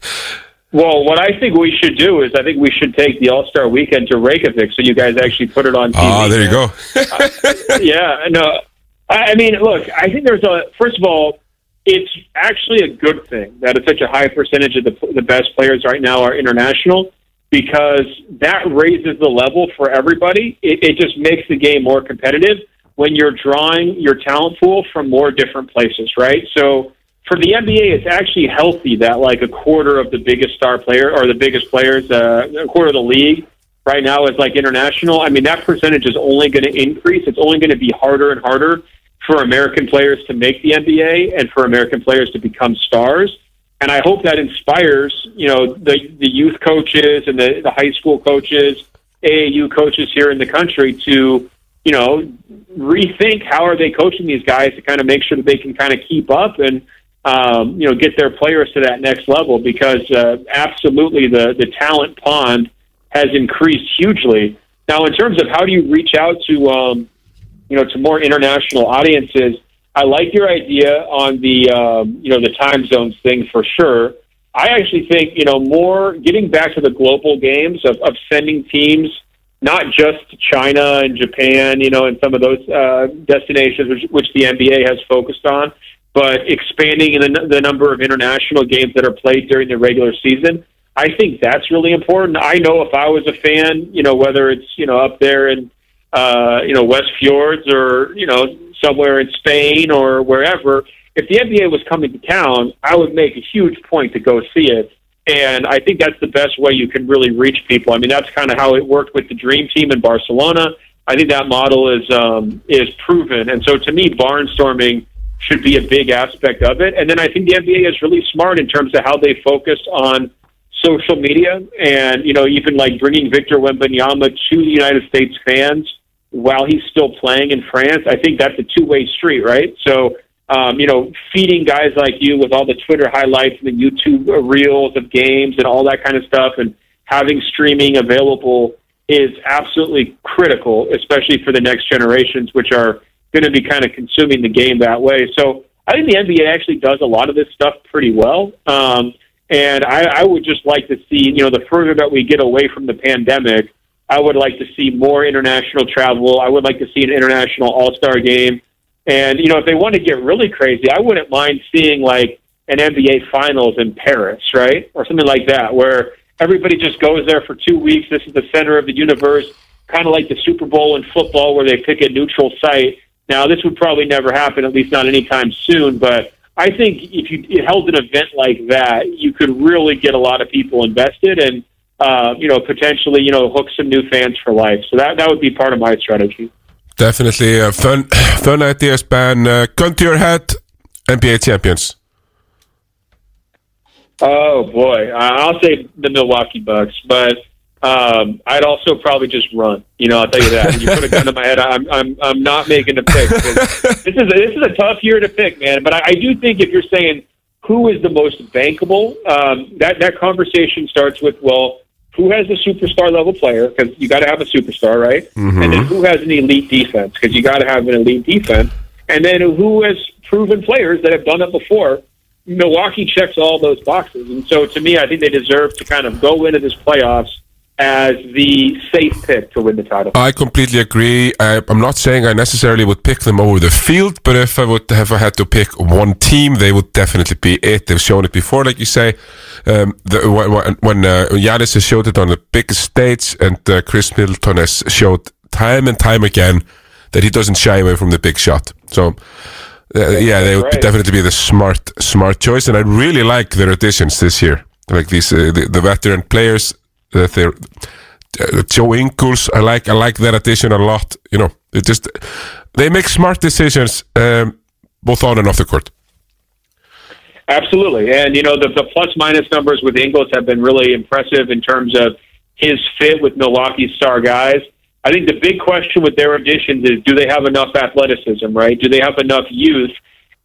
Well, what I think we should do is I think we should take the All Star Weekend to Reykjavik, so you guys actually put it on TV. Ah, there you go. yeah, no. I I mean, look, I think there's a. First of all, it's actually a good thing that it's such a high percentage of the the best players right now are international because that raises the level for everybody. It, it just makes the game more competitive when you're drawing your talent pool from more different places, right? So, for the NBA, it's actually healthy that like a quarter of the biggest star player or the biggest players, uh, a quarter of the league right now is like international. I mean, that percentage is only going to increase. It's only going to be harder and harder for American players to make the NBA and for American players to become stars. And I hope that inspires, you know, the the youth coaches and the, the high school coaches, AAU coaches here in the country to, you know, rethink how are they coaching these guys to kind of make sure that they can kind of keep up and um, you know get their players to that next level because uh, absolutely the the talent pond has increased hugely. Now, in terms of how do you reach out to um, you know to more international audiences, I like your idea on the um, you know the time zones thing for sure. I actually think you know more getting back to the global games of, of sending teams not just China and Japan, you know, and some of those uh, destinations which, which the NBA has focused on, but expanding in the, the number of international games that are played during the regular season. I think that's really important. I know if I was a fan, you know, whether it's you know up there in uh, you know West Fjords or you know somewhere in Spain or wherever, if the NBA was coming to town, I would make a huge point to go see it. And I think that's the best way you can really reach people. I mean, that's kind of how it worked with the Dream Team in Barcelona. I think that model is um, is proven, and so to me, barnstorming should be a big aspect of it. And then I think the NBA is really smart in terms of how they focus on social media and you know even like bringing Victor Wembanyama to the United States fans while he's still playing in France. I think that's a two way street, right? So um, you know, feeding guys like you with all the Twitter highlights and the YouTube reels of games and all that kind of stuff, and having streaming available is absolutely critical, especially for the next generations, which are going to be kind of consuming the game that way. So I think the NBA actually does a lot of this stuff pretty well. Um, and I, I would just like to see, you know, the further that we get away from the pandemic, I would like to see more international travel. I would like to see an international All Star game. And you know, if they want to get really crazy, I wouldn't mind seeing like an NBA Finals in Paris, right, or something like that, where everybody just goes there for two weeks. This is the center of the universe, kind of like the Super Bowl in football, where they pick a neutral site. Now, this would probably never happen, at least not anytime soon. But I think if you held an event like that, you could really get a lot of people invested and uh, you know potentially you know hook some new fans for life. So that that would be part of my strategy. Definitely a fun, fun ideas, Ben. Uh, gun to your head, NBA champions. Oh boy, I'll say the Milwaukee Bucks, but um, I'd also probably just run. You know, I'll tell you that. When you put a gun to my head, I'm I'm I'm not making a pick. this is this is a tough year to pick, man. But I, I do think if you're saying who is the most bankable, um, that that conversation starts with well, who has a superstar level player? Because you got to have a superstar, right? Mhm. And then who has an elite defense? Because you got to have an elite defense. And then who has proven players that have done it before? Milwaukee checks all those boxes, and so to me, I think they deserve to kind of go into this playoffs as the safe pick to win the title. I completely agree. I, I'm not saying I necessarily would pick them over the field, but if I would have had to pick one team, they would definitely be it. They've shown it before, like you say. Um, the, when when uh, Giannis has showed it on the biggest stage, and uh, Khris Middleton has showed time and time again that he doesn't shy away from the big shot. So. Uh, yeah, they would right. definitely be the smart, smart choice, and I really like their additions this year. Like these, uh, the, the veteran players that they're uh, Joe Ingles. I like, I like that addition a lot. You know, it just they make smart decisions um, both on and off the court. Absolutely. And, you know, the, the plus minus numbers with Ingles have been really impressive in terms of his fit with Milwaukee's star guys. I think the big question with their additions is do they have enough athleticism, right? Do they have enough youth?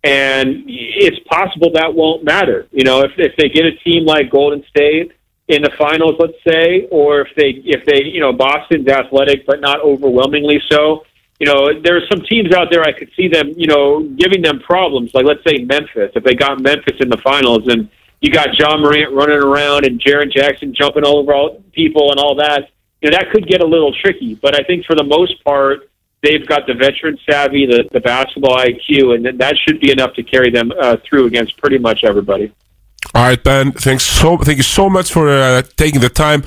And it's possible that won't matter. You know, if, if they get a team like Golden State in the finals, let's say, or if they, if they, you know, Boston's athletic, but not overwhelmingly so, you know, there's some teams out there I could see them, you know, giving them problems. Like let's say Memphis, if they got Memphis in the finals, and you got Ja Morant running around and Jaren Jackson jumping all over all people and all that, you know, that could get a little tricky. But I think for the most part, they've got the veteran savvy, the the basketball IQ, and that should be enough to carry them uh, through against pretty much everybody. All right, Ben. Thanks so. Thank you so much for uh, taking the time.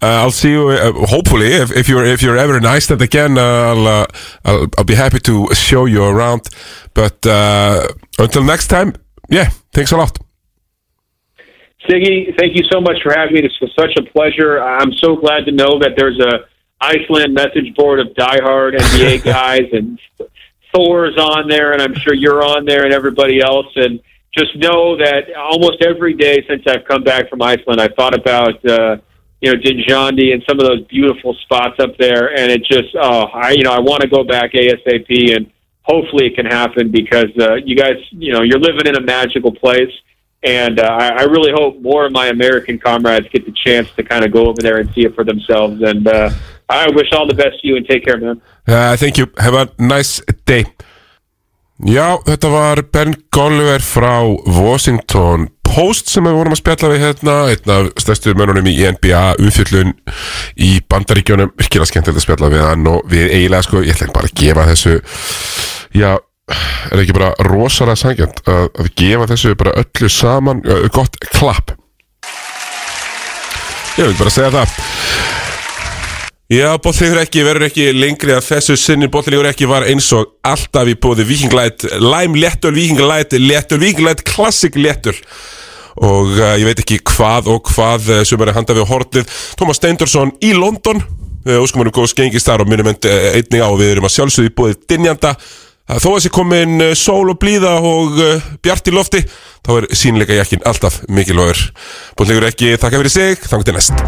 Uh, I'll see you. Uh, hopefully, if, if you're if you're ever in Iceland again, uh, I'll, uh, I'll I'll be happy to show you around. But uh, until next time, yeah. Thanks a lot Siggy, thank you so much for having me. This was such a pleasure. I'm so glad to know that there's a Iceland message board of diehard NBA guys, and Thor's on there, and I'm sure you're on there, and everybody else. And just know that almost every day since I've come back from Iceland, I've thought about uh, you know Dynjandi and some of those beautiful spots up there, and it just oh, I you know I want to go back ASAP, and hopefully it can happen because uh, you guys you know you're living in a magical place. And uh, I, I really hope more of my American comrades get the chance to kind of go over there and see it for themselves. And uh, I wish all the best to you and take care, man. uh, Thank you, have a nice day Já, þetta var Ben Golliver frá Washington Post sem við vorum að spjalla við hérna einn af stærstu mönnunum í NBA umfjöllun í bandaríkjónum virkilega skemmtilegt að spjalla við hann og við eiginlega sko, ég ætla bara að gefa þessu já, er ekki bara rosalega sangjant að, að gefa þessu bara öllu saman gott klapp? Ég vil bara segja það Já, bóttlegur ekki verður ekki lengri að þessu sinni. Bóttlegur ekki var eins og alltaf í bóði vikinglæt, læm léttul vikinglæt, léttul vikinglæt, klassik léttul og uh, ég veit ekki hvað og hvað uh, sem er að handa við hortið Tómas Steindorsson í London. Uh, óskum hann um góðs gengist þar og minnum einnig á við erum að sjálfsögðu í bóði Dinjanda Þó að sé komin sól og blíða og bjart í lofti þá er sínleika jakkin alltaf mikilvægur. Bóttlegur ekki, þakka fyrir sig, þannig til næst